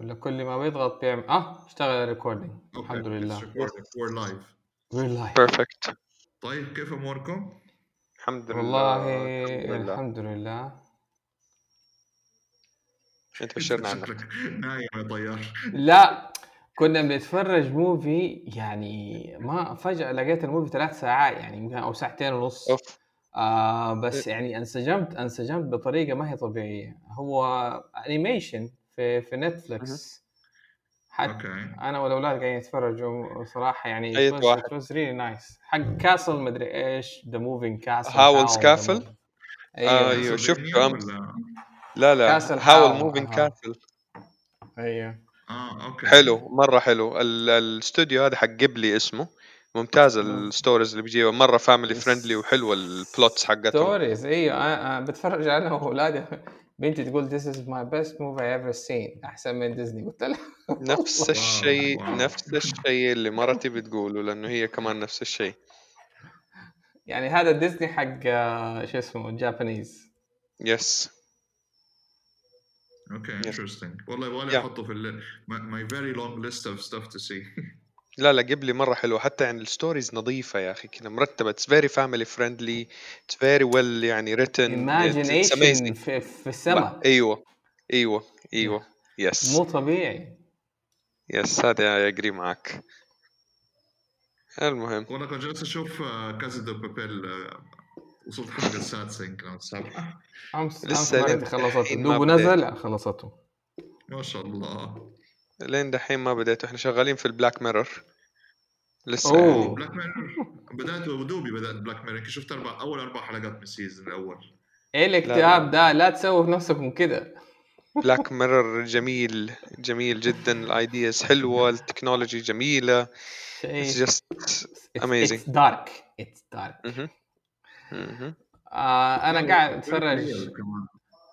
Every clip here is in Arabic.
ولا كل ما بيضغط بيعمل آه اشتغل recording الحمد لله. we're live والله perfect طيب كيف أموركم؟ الحمد لله والله الحمد لله. أنت بشرنا عنك نايم يا طيار. لا كنا بنتفرج movie يعني ما فجأة لقيت ال movie ثلاث ساعات يعني أو ساعتين ونص. أوف. آه بس يعني انسجمت انسجمت بطريقة ما هي طبيعية. هو animation في في Netflix حتى okay. أنا والأولاد قاعدين يتفرجوا صراحة يعني it was, really nice. حق castle مدري إيش the moving castle Howl's Castle؟ أيوه. أيوه، شفته Castlevania أمس. ولا- لا لا. castle Howl's Moving. Castle أيوه. آه okay. حلو مرة حلو. ال- الاستوديو هذا حق قبلي اسمه. ممتاز ال stories اللي بيجيبها. مرة family. friendly وحلوه ال plots حقتهم. stories أيوه. بتفرج أنا واولادي بنتي تقول this is my best movie I ever seen. أحسن من ديزني قلت لها نفس wow، الشيء wow. نفس الشيء اللي مرتي بتقوله لأنه هي كمان نفس الشيء. يعني هذا ديزني حق آه، شو اسمه جابانيز يس أوكي Yes. interesting والله يبغى Yeah. لي أحطه في ال my very long list of stuff to لا لا قبلي مرة حلو حتى يعني ال stories نظيفة يا أخي كذا مرتبة. it's very family friendly it's very well يعني written imagination في, في السماء. أيوه أيوه أيوه. yes مو طبيعي. yes هذا أجري معك. المهم. والله كنت جالس أشوف آه، كازا دو بابيل آه، وصلت الحلقة السادسه يمكن أو السابعه أمس لسه خلصته بديت. نزل خلصته ما شاء الله. لين دحين ما بديت. إحنا شغالين في البلاك ميرور لسه. أوه. يعني بلاك ميرور بدأت ودوبي بدأت بلاك ميرور يمكن شفت أربع أول أربع حلقات من ال season الأول. إيه الاكتئاب ده؟ لا تسووا في نفسكم كده. بلاك ميرور جميل جميل جدا. ال ideas حلوة ال technology جميلة. شيء. it's just it's, amazing. it's dark. It's dark. مهم. مهم. آه أنا قاعد اتفرج.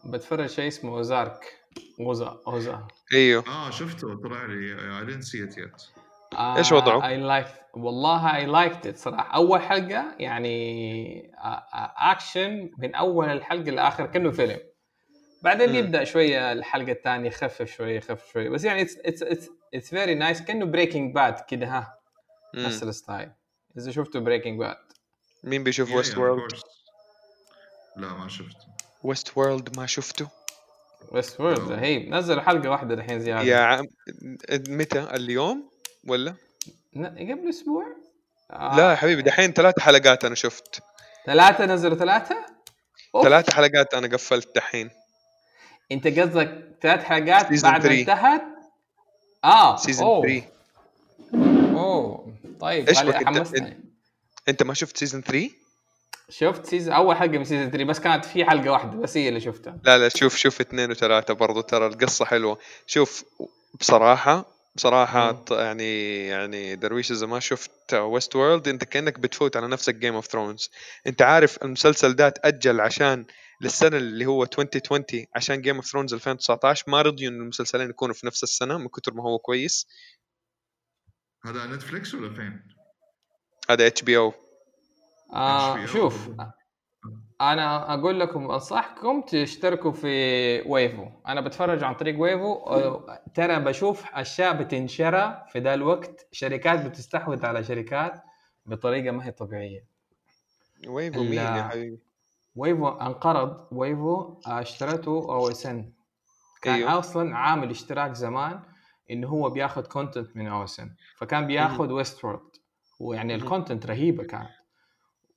بتفرج شيء اسمه أوزارك أوزا أوزا أيوه. آه شفته طلع لي I didn't see it yet. آه إيش وضعه؟ I like والله I liked it صراحة. أول حلقة يعني آه، آه، اكشن من أول الحلقة لآخر كأنه فيلم. بعدين. يبدأ شوية الحلقة الثانية يخفف شوية يخفف شوية بس يعني it's it's it's very nice كأنه بريكنج باد كده ها. مم. نفس ال style. إذا شفتوا بريكنج باد مين بيشوف ويست وورلد. لا ما شفته. ويست وورلد ما شفته. ويست وورلد هي نزلوا حلقة واحدة الحين زيادة. يا عم متى؟ اليوم ولا؟ قبل أسبوع؟ آه. لا يا حبيبي دحين ثلاث حلقات أنا شفت. ثلاثة نزلوا ثلاثة. ثلاث حلقات أنا قفلت دحين. أنت قصدك ثلاث حلقات بعد ما. انتهت؟ آه season أوه. 3 أوه. طيب أنت- حمستني أنت ما شفت season 3 شفت season أول حلقة من season 3 بس كانت في حلقة واحدة بس هي اللي شفتها. لا لا شوف شوف اثنين وثلاثة برضو ترى القصة حلوة. شوف بصراحة بصراحة يعني يعني درويش إذا ما شفت ويست وورلد أنت كأنك بتفوت على نفسك جيم اوف ثرونز أنت عارف المسلسل ده تأجل عشان للسنة اللي هو 2020 عشان جيم اوف ثرونز 2019 ما رضيوا إن المسلسلين يكونوا في نفس السنة من كتر ما هو كويس. هذا على نتفليكس ولا فين؟ هذا اتش بي أو آه. شوف أنا أقول لكم أنصحكم تشتركوا في ويفو. أنا بتفرج عن طريق ويفو ترى بشوف أشياء بتنشرى في ذا الوقت. شركات بتستحوذ على شركات بطريقة ما هي طبيعية. ويفو مين يا. حبيبي؟ ويفو انقرض. ويفو اشترته أو اس ان كان أيوه. أصلا عامل اشتراك زمان انه هو بياخذ content من أو اس ان فكان بياخذ ويست وورلد ويعني. ال content رهيبة كانت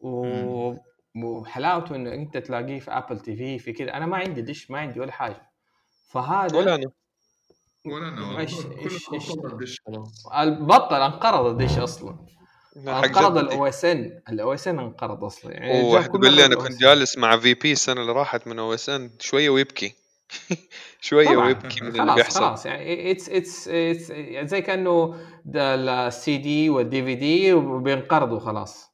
و... وحلاوته إنه أنت تلاقيه في ابل تي في في كذا. أنا ما عندي دش ما عندي ولا حاجة. فهذا ولا أنا. ولا أنا. والله. إيش- كل- إيش- كل إيش- مرة الدش خلاص بطل أنقرض الدش أصلا. أنقرض. الاو اس ان الاو اس ان أنقرض أصلا. يعني كل يقول لي أنا كنت. جالس مع في بي السنة اللي راحت من أو اس ان شوية ويبكي. شوية طبعاً. ويبكي من اللي خلاص بيحصل. خلاص. يعني it's it's it's زي كأنه ال CD وال DVD وبينقرضوا خلاص.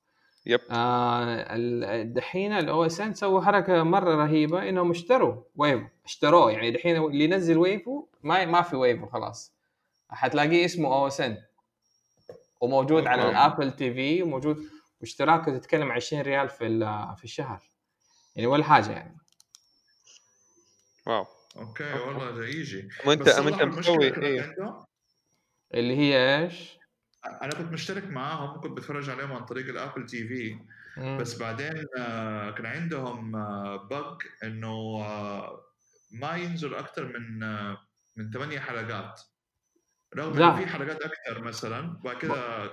yep آه دحين الاو اس ان سووا حركة مرة رهيبة إنهم اشتروا ويفو. اشتروه يعني دحين اللي ينزل ويفو ما ما في ويفو خلاص. حتلاقيه اسمه أو اس ان وموجود على. الابل تي في وموجود واشتراكه تتكلم 20 ريال في ال- في الشهر. يعني ولا حاجة يعني. wow. okay والله ده يجي وانت انت مسوي إيه؟ عندهم؟ اللي هي إيش؟ أنا كنت مشترك معاهم كنت بتفرج عليهم عن طريق الابل تي في. بس بعدين آه، كان عندهم bug إنه آه، ما ينزل أكثر من آه، من ثمانية حلقات رغم. إنه في حلقات أكثر مثلا بعد كذا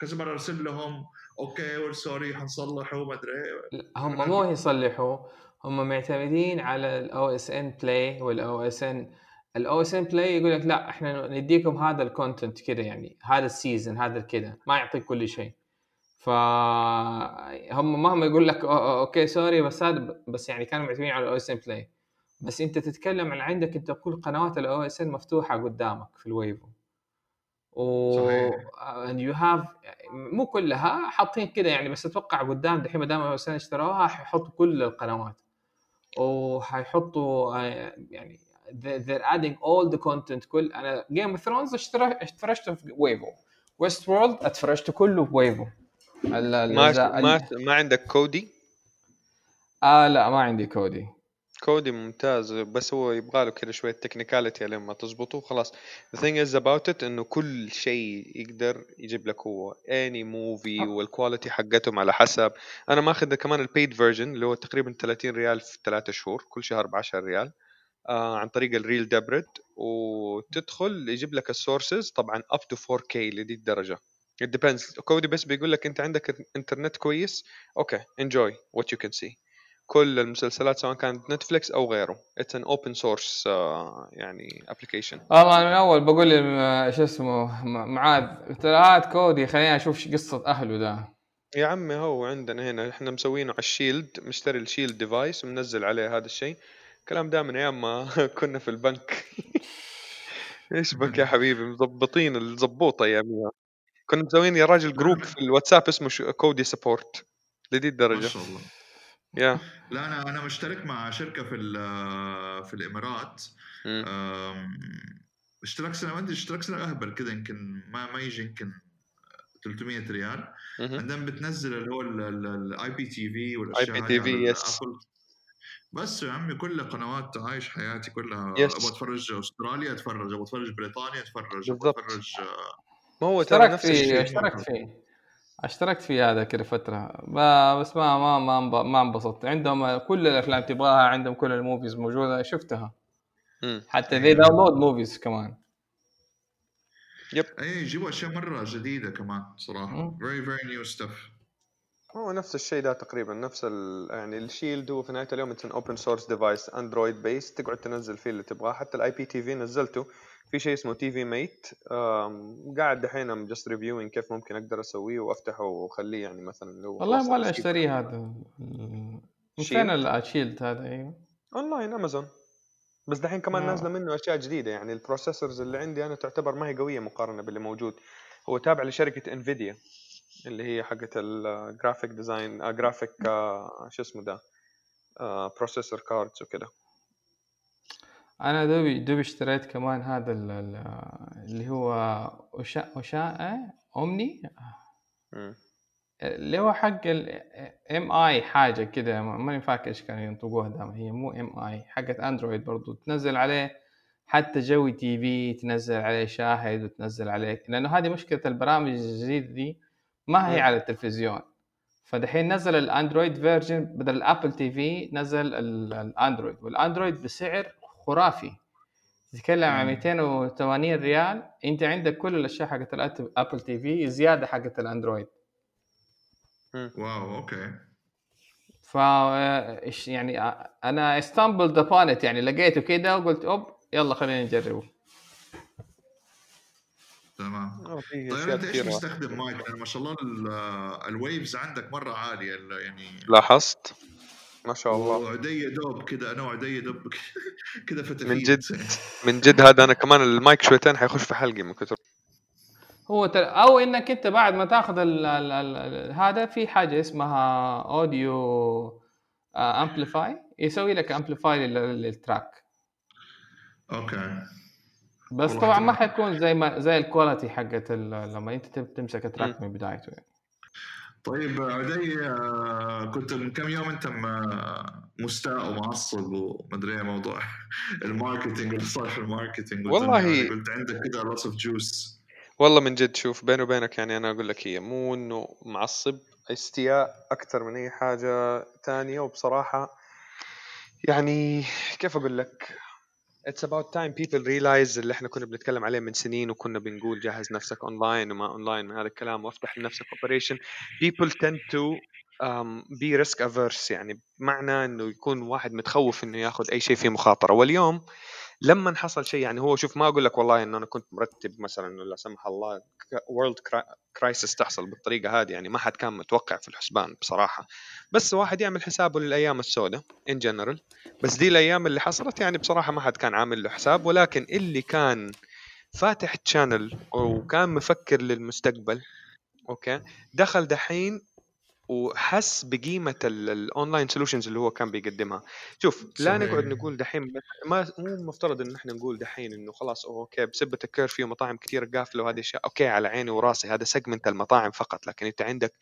كذا مرة أرسل لهم okay we're sorry حنصلحه ما أدري إيه. هم مو يصلحوا هم معتمدين على الاو اس ان بلاي والاو اس ان الاو اس ان بلاي يقول لك لا إحنا نديكم هذا ال content كذا يعني هذا ال season هذا كذا ما يعطيك كل شيء. فهم مهما يقول لك okay sorry بس هذا بس يعني كانوا معتمدين على الاو اس ان بلاي. بس أنت تتكلم عن عندك أنت كل قنوات الاو اس ان مفتوحة قدامك في الويفو. و and you have مو كلها حاطين كده يعني بس أتوقع قدام دحين ما دام الاو اس ان اشتروها حيحطوا كل القنوات. وحيحطوا آه، يعني they're adding all the content كل أنا جيم اوف ثرونز اتفرجته في ويفو ويست وورلد اتفرجته كله في ويفو ما ما ما عندك كودي آه لا ما عندي Kodi Kodi ممتاز بس هو يبغى له كذا شوية technicality لما تزبطه خلاص. The thing is about it إنه كل شيء يقدر يجيب لك هو. any movie وال quality حقتهم على حسب. أنا ماخذ كمان ال paid version اللي هو تقريبا 30 ريال في 3 شهور كل شهر ب 10 ريال. عن طريق ال Real-Debrid وتدخل يجيب لك ال sources طبعا up to 4K لدي الدرجة. It depends. Kodi بس بيقول لك أنت عندك انترنت كويس؟ okay enjoy what you can see. كل المسلسلات سواء كانت Netflix أو غيره. it's an open source يعني application والله أنا من أول بقول لي شو اسمه معاذ. قلت له هات Kodi خليني أشوف شو قصة أهله ده. يا عمي هو عندنا هنا إحنا مسوينه على ال Shield مشتري ال Shield device ومنزل عليه هذا الشيء. الكلام ده من أيام ما كنا في البنك. إيش بك يا حبيبي؟ مظبطين الزبوطه اياميها كنا مسوين يا راجل group في الواتساب اسمه شو- Kodi support لدي ما الدرجه شاء الله. yeah. لا أنا أنا مشترك مع شركة في في الإمارات. اشتراك سنة ما ادري اشتراك سنة أهبل كذا يمكن ما ما يجي يمكن 300 ريال. عندما بتنزل اللي هو ال IPTV والأشياء IPTV هذه على yes. ال Apple. بس يا عمي كل قنوات عايش حياتي كلها. Yes. أبغى أتفرج أستراليا أتفرج. أبغى أتفرج بريطانيا أتفرج. أبغى بالضبط. أتفرج آه، ما هو ترى أشتركت نفس فيه الشيء. أشتركت فيه أشتركت فيه هذا كذا فترة. ب- بس ما ما ما ما انبسطت. عندهم كل الأفلام تبغاها عندهم كل ال movies موجودة. شفتها. مم. حتى ذي download movies كمان. yep اي يجيبوا أشياء مرة جديدة كمان صراحة. مم. very very new stuff. هو نفس الشيء ده تقريبا نفس ال... يعني ال Shield هو في نهاية اليوم it's open source device Android base تقعد تنزل فيه اللي تبغاه حتى ال IPTV نزلته. في شيء اسمه TiviMate قاعد دحين I'm just reviewing كيف ممكن أقدر أسويه وأفتحه وأخليه يعني مثلا هو والله أسيب أشتريه هذا؟ فين ال Shield هذا؟ أيوه online Amazon بس دحين كمان آه. نازلة منه أشياء جديدة يعني ال processors اللي عندي أنا تعتبر ما هي قوية مقارنة باللي موجود. هو تابع لشركة Nvidia اللي هي حقت ال graphic design graphic شو اسمه ده processor cards وكده. أنا دوبي دوبي اشتريت كمان هذا ال- ال- اللي هو أشاء أشاء أومني. مم. اللي هو حق ال MI حاجة كده ما- ماني فاكر إيش كانوا ينطقوها دائما هي مو MI حقت Android برضو. تنزل عليه حتى Jawwy TV تنزل عليه شاهد وتنزل عليه لأنه هذه مشكلة البرامج الجديدة دي ما هي مم. على التلفزيون. فدحين نزل ال Android version بدل ال Apple TV نزل ال- ال Android. وال Android بسعر خرافي. تتكلم عن مم. 280 ريال. أنت عندك كل الأشياء حقت ال Apple TV زيادة حقت ال Android. wow okay. ف إيش يعني أنا stumbled upon it يعني لقيته كده وقلت أوب يلا خلينا نجربه تمام. آه، طيب أنت إيش مستخدم مايك؟ لأن ما شاء الله ال- ال waves عندك مرة عالية ال- يعني لاحظت؟ ما شاء الله. وعدي دوب كذا أنا وعدي دوب كذا فتافيت من جد من جد هذا أنا كمان المايك شويتين حيخش في حلقي من كثر هو تر... أو إنك أنت بعد ما تأخذ ال... ال... ال... هذا في حاجة اسمها audio amplify يسوي لك amplify لل... لل track. okay. بس طبعا ما. حيكون زي ما زي ال quality حقت ال... لما انت تم- تمسك ال track من بدايته يعني. طيب عدي آه، كنت من كم يوم انت م- مستاء ومعصب ومدري إيه موضوع ال marketing وال social marketing والله- قلت عندك كذا lots of juice والله من جد شوف بيني وبينك يعني أنا أقول لك هي مو إنه معصب استياء أكثر من أي حاجة تانية. وبصراحة يعني كيف أقول لك؟ It's about time people realize اللي إحنا كنا بنتكلم عليه من سنين وكنا بنقول جهز نفسك اونلاين وما اونلاين من هذا الكلام وافتح لنفسك operation tend to um, be risk averse يعني بمعنى إنه يكون واحد متخوف إنه ياخذ أي شيء فيه مخاطرة. واليوم لما حصل شيء يعني هو شوف ما أقول لك والله إنه أنا كنت مرتب مثلا لا سمح الله world crisis تحصل بالطريقة هذه يعني ما حد كان متوقع في الحسبان بصراحة. بس واحد يعمل حسابه للأيام السوداء in general بس دي الأيام اللي حصلت يعني بصراحة ما حد كان عامل له حساب ولكن اللي كان فاتح channel وكان مفكر للمستقبل okay دخل دحين وحس بقيمة ال online solutions اللي هو كان بيقدمها. شوف لا صحيح. نقعد نقول دحين ما مو مفترض إن إحنا نقول دحين إنه خلاص okay بسبة ال curfew مطاعم كثير قافلة وهذه الاشياء okay على عيني وراسي هذا segment المطاعم فقط. لكن أنت عندك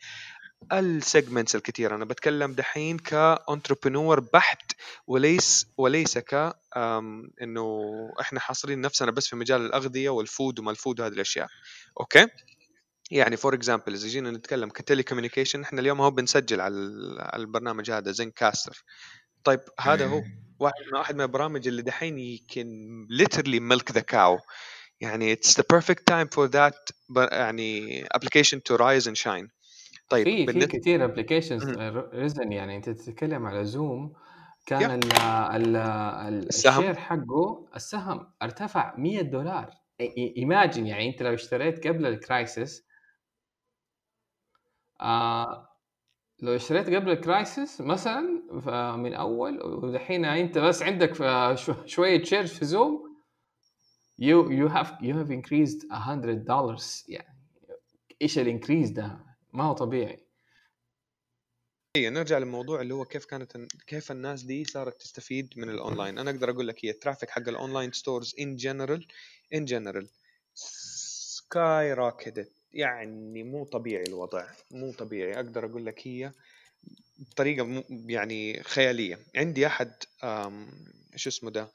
ال segments الكثيره أنا بتكلم دحين ك entrepreneur بحت وليس وليس ك إنه إحنا حاصرين نفسنا بس في مجال الأغذية وال food وما ال food وهذه الأشياء. okay؟ يعني for example إذا جينا نتكلم ك telecommunication إحنا اليوم هو بنسجل على ال- على البرنامج هذا Zencastr طيب هذا هو واحد من واحد من البرامج اللي دحين يمكن literally milk the cow يعني it's the perfect time for that ب- يعني application to rise and shine طيب في في كثير applications. ريزن يعني أنت تتكلم على زوم كان يا. ال ال ال السهم. ال share حقه السهم ارتفع 100 دولار imagine يعني أنت لو اشتريت قبل ال crisis آه لو اشتريت قبل ال crisis مثلا من أول ودحين أنت بس عندك شوية shares في زوم you you have you have increased 100 dollars يعني إيش ال increase ده؟ ما هو طبيعي. هي نرجع للموضوع اللي هو كيف كانت كيف الناس دي صارت تستفيد من الاونلاين أنا أقدر أقول لك هي ال traffic حق ال online stores in general in general skyrocketed يعني مو طبيعي الوضع مو طبيعي. أقدر أقول لك هي بطريقه يعني خيالية. عندي أحد شو اسمه ده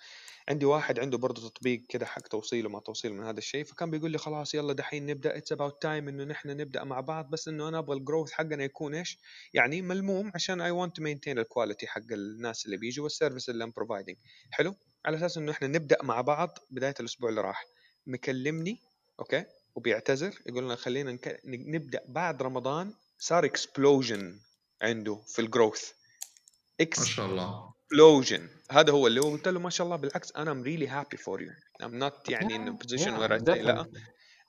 عندي واحد عنده برضه تطبيق كده حق توصيل وما توصيل من هذا الشيء فكان بيقول لي خلاص يلا دحين نبدأ. it's about time إنه نحن نبدأ مع بعض بس إنه أنا أبغى ال growth حقنا يكون إيش؟ يعني ملموم عشان I want to maintain ال quality حق الناس اللي بيجوا وال service اللي I'm providing حلو؟ على أساس إنه إحنا نبدأ مع بعض بداية الأسبوع اللي راح. مكلمني okay؟ وبيعتذر يقول لنا خلينا نك... نبدأ بعد رمضان صار explosion عنده في الجروث ما شاء الله. explosion. هذا هو اللي هو قلت له ما شاء الله بالعكس أنا I'm really happy for you. I'm not يعني where I say لا.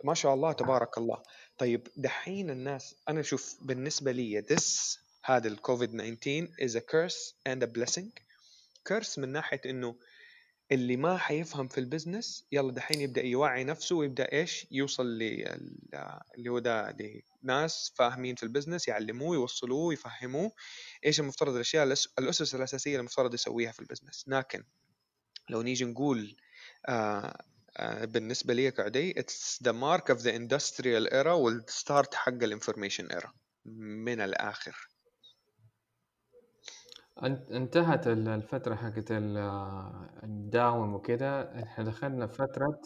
ما شاء الله تبارك الله. طيب دحين الناس أنا شوف بالنسبة لي this هذا الكوفيد 19 is a curse and a blessing. curse من ناحية إنه اللي ما حيفهم في البزنس يلا دحين يبدأ يوعي نفسه ويبدأ إيش؟ يوصل لل- اللي هو ده لناس فاهمين في ال business يعلموه يوصلوه يفهموه إيش المفترض الأشياء الأسس الأساسية المفترض يسويها في ال business لكن لو نيجي نقول آه آه بالنسبة لي كعدي it's the mark of the industrial era وال start حق ال information era. من الآخر. انتهت ال- الفترة حقت ال- الداوم وكده إحنا دخلنا في فترة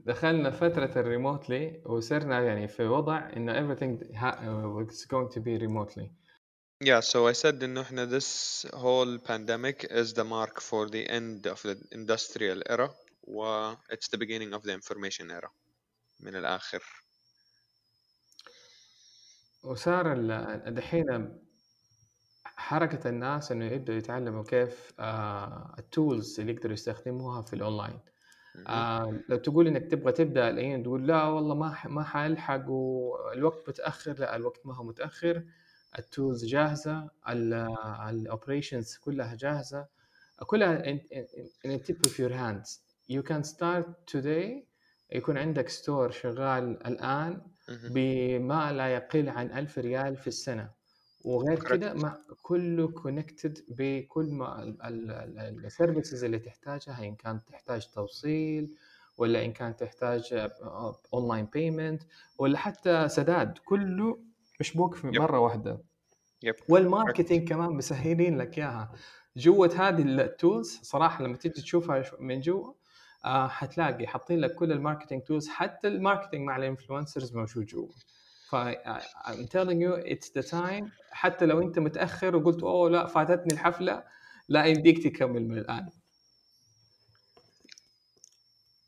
دخلنا فترة ال remotely وصرنا يعني في وضع انه everything ha- is going to be remotely Yeah, so I said إنه إحنا this whole pandemic is the mark for the end of the industrial era و it's the beginning of the information era من الآخر وصار ال- دحين حركة الناس إنه يبدأوا يتعلموا كيف آه ال tools اللي يقدروا يستخدموها في الاونلاين مهم. آه لو تقول إنك تبغى تبدأ الحين تقول لا والله ما ح- ما حألحق والوقت متأخر لا الوقت ما هو متأخر. ال tools جاهزة ال operations كلها جاهزة. كلها in, a tip of your hands. You can start today. يكون عندك store شغال الآن. بما لا يقل عن ألف ريال في السنة. وغير كده. مع كله connected بكل ما ال services اللي تحتاجها إن كان تحتاج توصيل ولا إن كان تحتاج online payment ولا حتى سداد كله مشبوك في يب. مرة واحدة يب وال marketing كمان مسهلين لك إياها جوة هذه ال tools صراحة لما تيجي تشوفها شو- من جوا آه حتلاقي حاطين لك كل ال marketing tools حتى ال marketing مع ال influencers موجود جوا ف I'm telling you it's the time. حتى لو أنت متأخر وقلت أوه لا فاتتني الحفلة لا يمديك تكمل من الآن.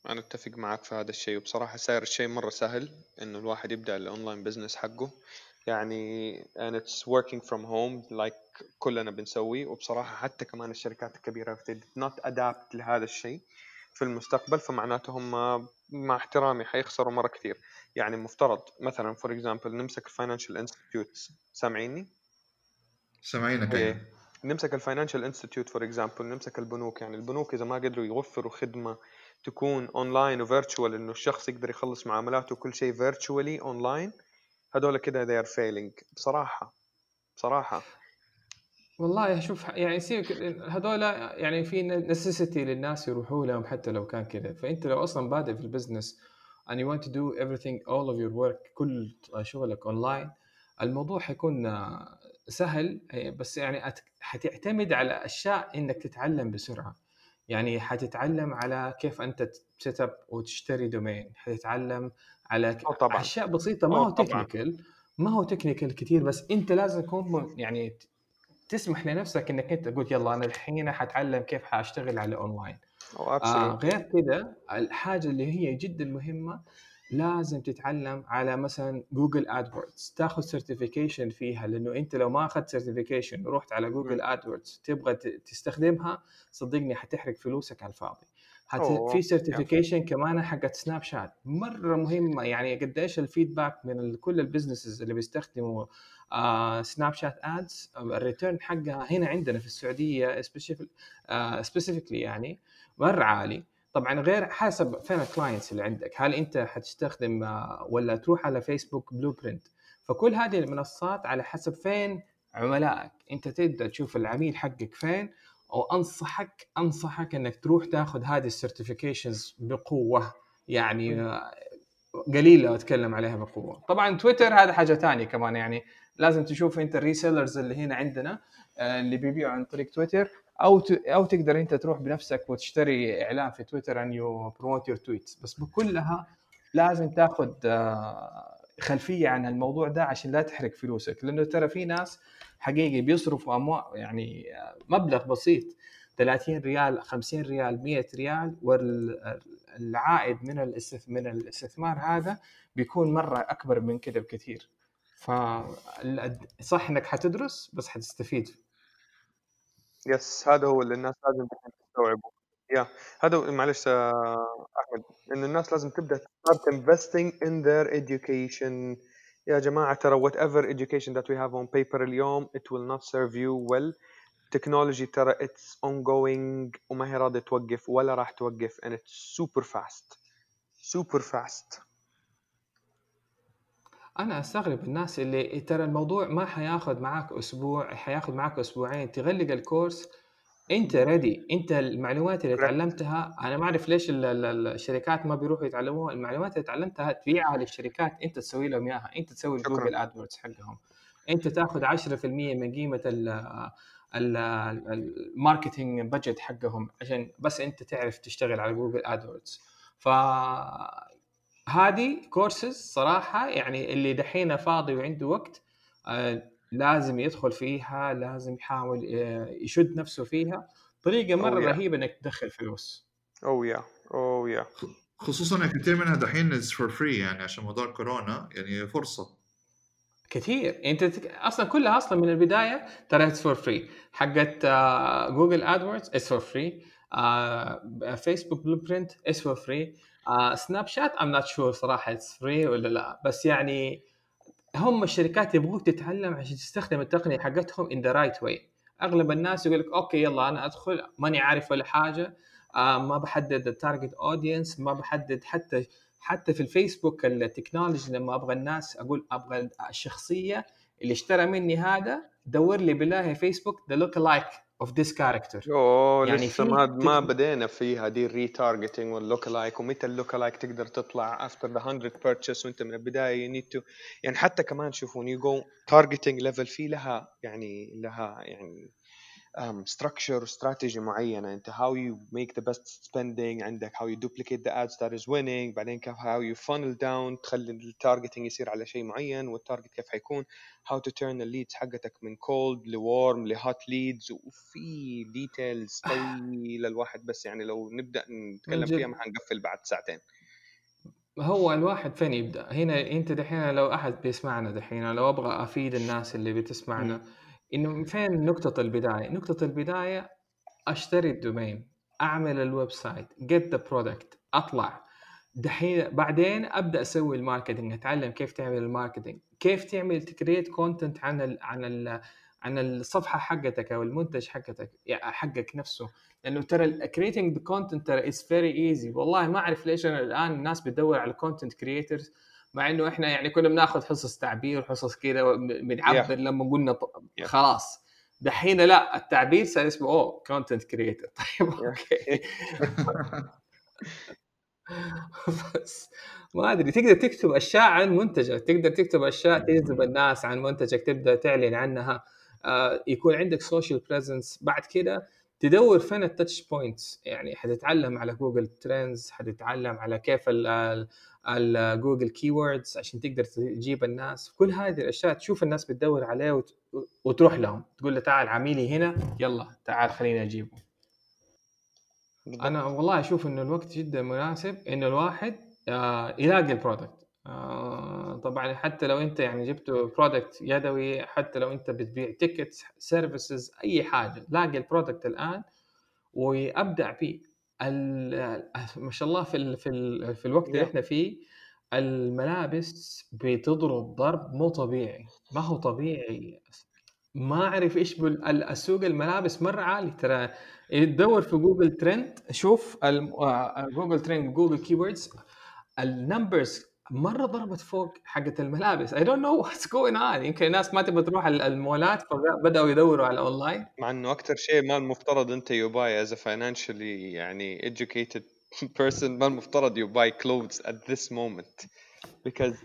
أنا أتفق معك في هذا الشيء. وبصراحة صاير الشيء مرة سهل إنه الواحد يبدأ ال online business حقه. يعني and it's working from home like كلنا بنسوي وبصراحة حتى كمان الشركات الكبيرة did not adapt لهذا الشيء في المستقبل فمعناته هم مع احترامي حيخسروا مرة كثير. يعني مفترض مثلا for example نمسك ال financial institutes سامعيني؟ سامعينك إيه. أيوة. نمسك ال financial institute for example نمسك البنوك يعني البنوك إذا ما قدروا يوفروا خدمة تكون online و virtual إنه الشخص يقدر يخلص معاملاته وكل شيء virtually online هذول كده they are failing بصراحة بصراحة والله شوف يعني سيبك هذول يعني في necessity للناس يروحوا لهم حتى لو كان كذا فأنت لو أصلا بادئ في ال business and you want to do everything all of your work كل شغلك اونلاين الموضوع حيكون آه، سهل آه، بس يعني حتعتمد على أشياء إنك تتعلم بسرعة يعني حتتعلم على كيف أنت ت set up وتشتري domain حتتعلم على ك- طبعاً. أشياء بسيطة ما هو. technical ما هو technical كثير بس أنت لازم تكون يعني تسمح لنفسك إنك أنت تقول يلا أنا الحين حتعلم كيف حأشتغل على اونلاين أو آه غير كذا الحاجة اللي هي جدا مهمة لازم تتعلم على مثلا جوجل AdWords تاخذ certification فيها لأنه أنت لو ما أخذت certification ورحت على جوجل AdWords تبغى تستخدمها صدقني حتحرق فلوسك على الفاضي. حت... في certification كمان حقت سناب شات مرة مهمة يعني قديش ال feedback من كل ال businesses اللي بيستخدموا آه سناب شات ads ال return حقها هنا عندنا في السعودية specifically يعني. مره عالي. طبعا غير حسب فين ال clients اللي عندك. هل أنت حتستخدم آه، ولا تروح على فيسبوك blueprint فكل هذه المنصات على حسب فين عملائك. أنت تبدا تشوف العميل حقك فين وأنصحك أنصحك إنك تروح تاخذ هذه ال certifications بقوة. يعني آه، قليل لو أتكلم عليها بقوة. طبعا تويتر هذا حاجة ثانية كمان. يعني لازم تشوف أنت ال resellers اللي هنا عندنا آه، اللي بيبيعوا عن طريق تويتر أو ت... أو تقدر أنت تروح بنفسك وتشتري إعلان في تويتر and you promote your tweets بس بكلها لازم تاخذ آه، خلفية عن الموضوع ده عشان لا تحرق فلوسك. لأنه ترى في ناس حقيقي بيصرفوا اموال يعني آه، مبلغ بسيط. 30 ريال 50 ريال 100 ريال والعائد من الاستث... من الاستثمار هذا بيكون مرة أكبر من كده بكثير. ف صح إنك حتدرس بس حتستفيد. يس هذا هو اللي الناس لازم تستوعبه يا هذا معلش آه، احمد ان الناس لازم تبدا start investing in their education يا جماعة ترى whatever education that we have on paper اليوم it will not serve you well technology ترى it's ongoing وما هي راضيه توقف ولا راح توقف and it's super fast super fast أنا أستغرب الناس اللي ترى الموضوع ما حياخذ معاك أسبوع حياخذ معاك أسبوعين تغلق ال course. already أنت المعلومات اللي. تعلمتها أنا ما أعرف ليش ال- ال- الشركات ما بيروحوا يتعلموها. المعلومات اللي تعلمتها تبيعها للشركات أنت تسوي لهم إياها. أنت تسوي شكراً. جوجل AdWords حقهم. أنت تاخذ 10% من قيمة ال ال- ال marketing budget حقهم عشان بس أنت تعرف تشتغل على جوجل AdWords ف هذه كورسز صراحة يعني اللي دحين فاضي وعنده وقت آه، لازم يدخل فيها لازم يحاول آه، يشد نفسه فيها. طريقة مرة Oh, yeah. رهيبة إنك تدخل فلوس oh yeah oh yeah خصوصا كثير منها دحين is for free يعني عشان موضوع كورونا يعني فرصة. كثير. أنت تك... أصلا كلها أصلا من البداية ترى it's for free حقت جوجل AdWords it's for free فيسبوك Blueprint it's for free سناب شات I'm not sure صراحة it's free ولا لا. بس يعني هم الشركات يبغوك تتعلم عشان تستخدم التقنية حقتهم in the right way أغلب الناس يقول لك okay يلا أنا أدخل. ماني عارف ولا حاجة. آه ما بحدد ال target audience ما بحدد حتى حتى في الفيسبوك ال technology لما أبغى الناس أقول أبغى الشخصية اللي اشترى مني هذا دور لي بالله فيسبوك the lookalike of this character أوه يعني لسه في ما ما بدينا فيها دي ال retargeting وال lookalike ومتى ال lookalike تقدر تطلع after the 100 purchase وانت من البداية. you need to يعني حتى كمان شوفوا you go targeting level في لها يعني لها يعني um, structure strategy معينة. انت how you make the best spending عندك how you duplicate the ads that is winning بعدين كيف how you funnel down تخلي ال targeting يصير على شيء معين وال target كيف حيكون how to turn the leads حقتك من cold ل warm ل hot leads. وفي details طويلة الواحد بس يعني لو نبدأ نتكلم. فيها ما حنقفل بعد ساعتين. هو الواحد فين يبدأ؟ هنا أنت دحين لو أحد بيسمعنا دحين لو أبغى أفيد الناس اللي بتسمعنا إنه فين نقطة البداية؟ نقطة البداية أشتري ال domain أعمل ال website get the product أطلع. دحين بعدين أبدأ أسوي ال marketing أتعلم كيف تعمل ال marketing كيف تعمل ت create content عن ال عن ال عن الصفحة حقتك أو المنتج حقتك يعني حقك نفسه. لأنه ترى creating content ترى it's very easy والله ما أعرف ليش أنا الآن الناس بتدور على content creators مع إنه إحنا يعني كنا بناخذ حصص تعبير وحصص كذا بنعبر لما قلنا Yeah. خلاص. دحين لا التعبير صار اسمه أوه content creator طيب okay. بس ما أدري تقدر تكتب أشياء عن منتجك تقدر تكتب أشياء تجذب الناس عن منتجك تبدأ تعلن عنها. آه، يكون عندك social presence بعد كده. تدور فين ال touch points يعني حتتعلم على جوجل Trends حتتعلم على كيف الجوجل keywords عشان تقدر تجيب الناس. كل هذه الأشياء تشوف الناس بتدور عليه وت- وتروح لهم. تقول له تعال يا عميلي هنا يلا تعال خليني أجيبه. أنا والله أشوف إنه الوقت جدا مناسب إنه الواحد آه يلاقي ال product آه طبعا حتى لو أنت يعني جبت product يدوي حتى لو أنت بتبيع tickets services أي حاجة لاقي ال product الآن وأبدع فيه. ما شاء الله في ال في ال في الوقت اللي. إحنا فيه الملابس بتضرب ضرب مو طبيعي. ما هو طبيعي. ما أعرف إيش السوق الملابس مرة عالي. ترى تدور في جوجل ترند شوف جوجل ترند جوجل keywords ال numbers مرة ضربت فوق حقت الملابس. I don't know what's going on يمكن الناس ما تبغى تروح ال- المولات فبداوا يدوروا على اونلاين مع إنه أكثر شيء ما المفترض أنت you buy as financially يعني educated person ما المفترض you buy at this moment. Because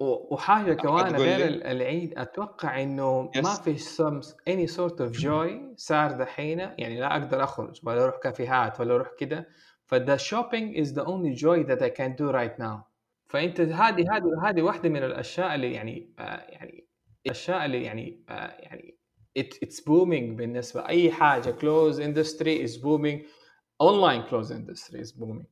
و- وحاجة كمان غير العيد أتوقع إنه ما Yes. في some any sort of joy صار دحين يعني لا أقدر أخرج ولا أروح كافيهات ولا أروح كده. ف the shopping is the only joy that I can do right now. فأنت هذه هذه هذه واحدة من الأشياء اللي يعني آه يعني الأشياء اللي يعني آه يعني it, it's booming بالنسبة أي حاجة clothes industry is booming. Online clothes industry is booming.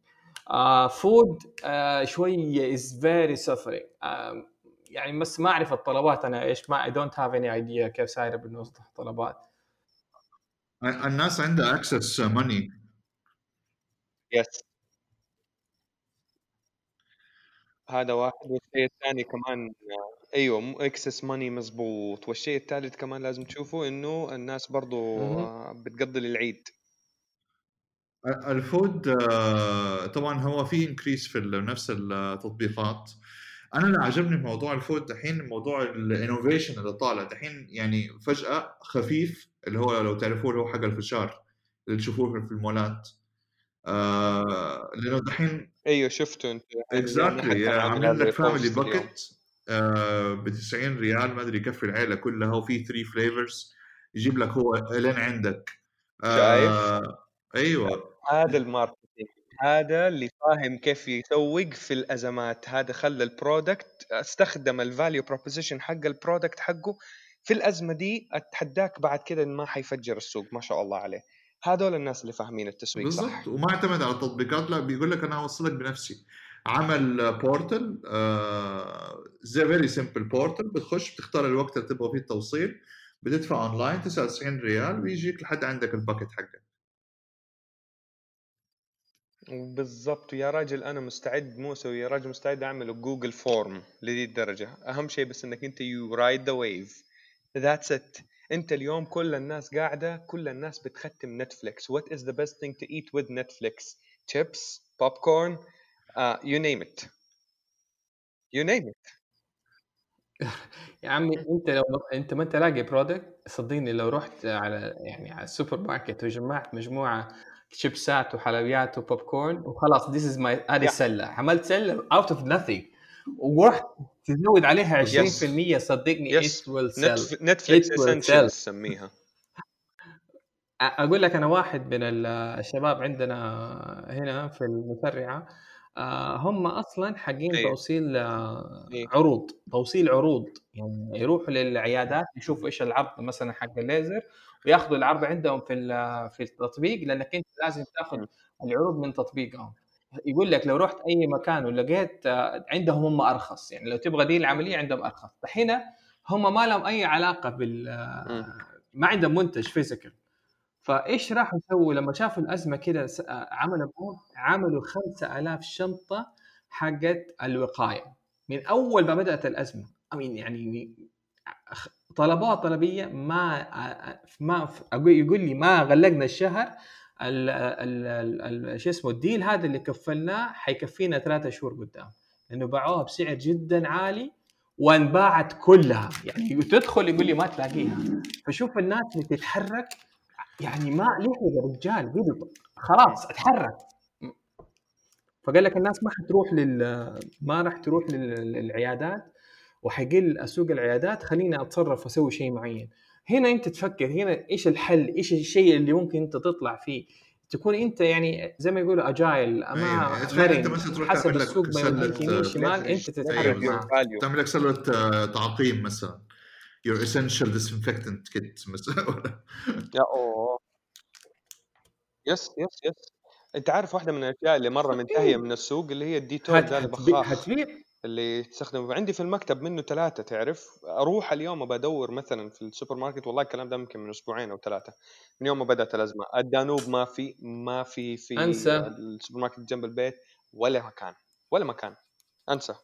uh, food uh, شوية is very suffering. um, يعني بس ما أعرف الطلبات أنا إيش ما I don't have any idea كيف سايرة بالنسبة للطلبات. الناس عندها اكسس ماني yes. هذا واحد والشيء الثاني كمان أيوه excess money مزبوط والشيء الثالث كمان لازم تشوفه إنه الناس برضو مهم. آه، بتقضي للعيد. ال food آه، طبعا هو في increase في ال- نفس التطبيقات. أنا اللي عجبني في موضوع ال food دحين موضوع ال innovation اللي طالع دحين يعني فجأة خفيف اللي هو لو تعرفوه اللي هو حق الفشار اللي تشوفوه في المولات. آه لأنه دحين أيوه شفته أنت. exactly حتى عامل عاملين لك family. packet ب 90 ريال ما أدري يكفي العيلة كلها وفي 3 flavors يجيب لك هو لين عندك. آه أيوه. هذا ال marketing. هذا اللي فاهم كيف يسوق في الأزمات. هذا خلى ال product استخدم ال value proposition حق ال product حقه. في الأزمة دي أتحداك بعد كده ما حيفجر السوق ما شاء الله عليه. هذول الناس اللي فاهمين التسويق صح. بالضبط. وما اعتمد على التطبيقات لا بيقول لك أنا أوصلك بنفسي. عمل portal زي very simple portal بتخش بتختار الوقت اللي تبغى فيه التوصيل بتدفع اونلاين 99 ريال ويجيك لحد عندك ال packet حقك. بالضبط. يا راجل أنا مستعد موسى ويا راجل مستعد أعمل Google form لذي الدرجة. أهم شيء بس إنك أنت you ride the wave that's it انت اليوم كل الناس قاعدة كل الناس بتختم Netflix what is the best thing to eat with Netflix chips popcorn you name it you name it يا عمي انت لو انت ما انت لاقي product صدقني لو رحت على يعني على السوبر ماركت وجمعت مجموعة شيبسات وحلويات وبوب كورن وخلاص this is my هذه. السلة. عملت سلة out of nothing. ورحت تزود عليها 20% صدقني Yes. it will sell Netflix It will essentials sell. سميها أقول لك أنا واحد من ال- الشباب عندنا هنا في المسرعه آه، هم أصلا حقين أيوة. توصيل آه، إيه. عروض توصيل عروض يعني يروحوا للعيادات يشوفوا إيش العرض مثلا حق الليزر وياخذوا العرض عندهم في في التطبيق لأنك أنت لازم تاخذ. العروض من تطبيقهم يقول لك لو رحت أي مكان ولقيت آه، عندهم هم أرخص يعني لو تبغى دي العملية عندهم أرخص. الحين هم ما لهم أي علاقة بال آه، ما عندهم منتج فيزيكال. فإيش راح يسووا لما شافوا الأزمة كده؟ س- عملوا؟ عملوا 5000 شنطة حقت الوقاية. من أول ما بدأت الأزمة. امين يعني طلبوها طلبية ما ما يقول لي ما غلقنا الشهر ال ال ال شو اسمه الديل هذا اللي كفلناه حيكفينا ثلاثة شهور قدام لأنه باعوها بسعر جدا عالي وانباعت كلها. يعني تدخل يقول لي ما تلاقيها. فشوف الناس اللي تتحرك يعني ما ليه يا رجال خلاص اتحرك. فقال لك الناس ما حتروح لل ما راح تروح لل- للعيادات وحيقل سوق العيادات خليني أتصرف وأسوي شيء معين. هنا أنت تفكر هنا إيش الحل؟ إيش الشيء اللي ممكن أنت تطلع فيه؟ تكون أنت يعني زي ما يقولوا agile أيوة. ما تخيل أنت مرن مثلا تروح حسب تعمل لك السوق ما سلة، يوديك يمين آه، شمال أنت تتحرك أيوة. تعمل لك سلة آه، تعقيم مثلا. Your essential disinfectant kit مثلا. يا أوه. yes yes yes أنت عارف واحدة من الأشياء اللي مرة منتهية من السوق اللي هي ال Dettol هتبيع البخاخ. هتبيع؟ اللي تستخدمه عندي في المكتب منه ثلاثة تعرف؟ أروح اليوم بدور مثلا في السوبر ماركت والله الكلام ده يمكن من أسبوعين أو ثلاثة. من يوم ما بدأت الأزمة. الدانوب ما في ما في في أنسى. السوبر ماركت جنب البيت ولا مكان ولا مكان. أنسى.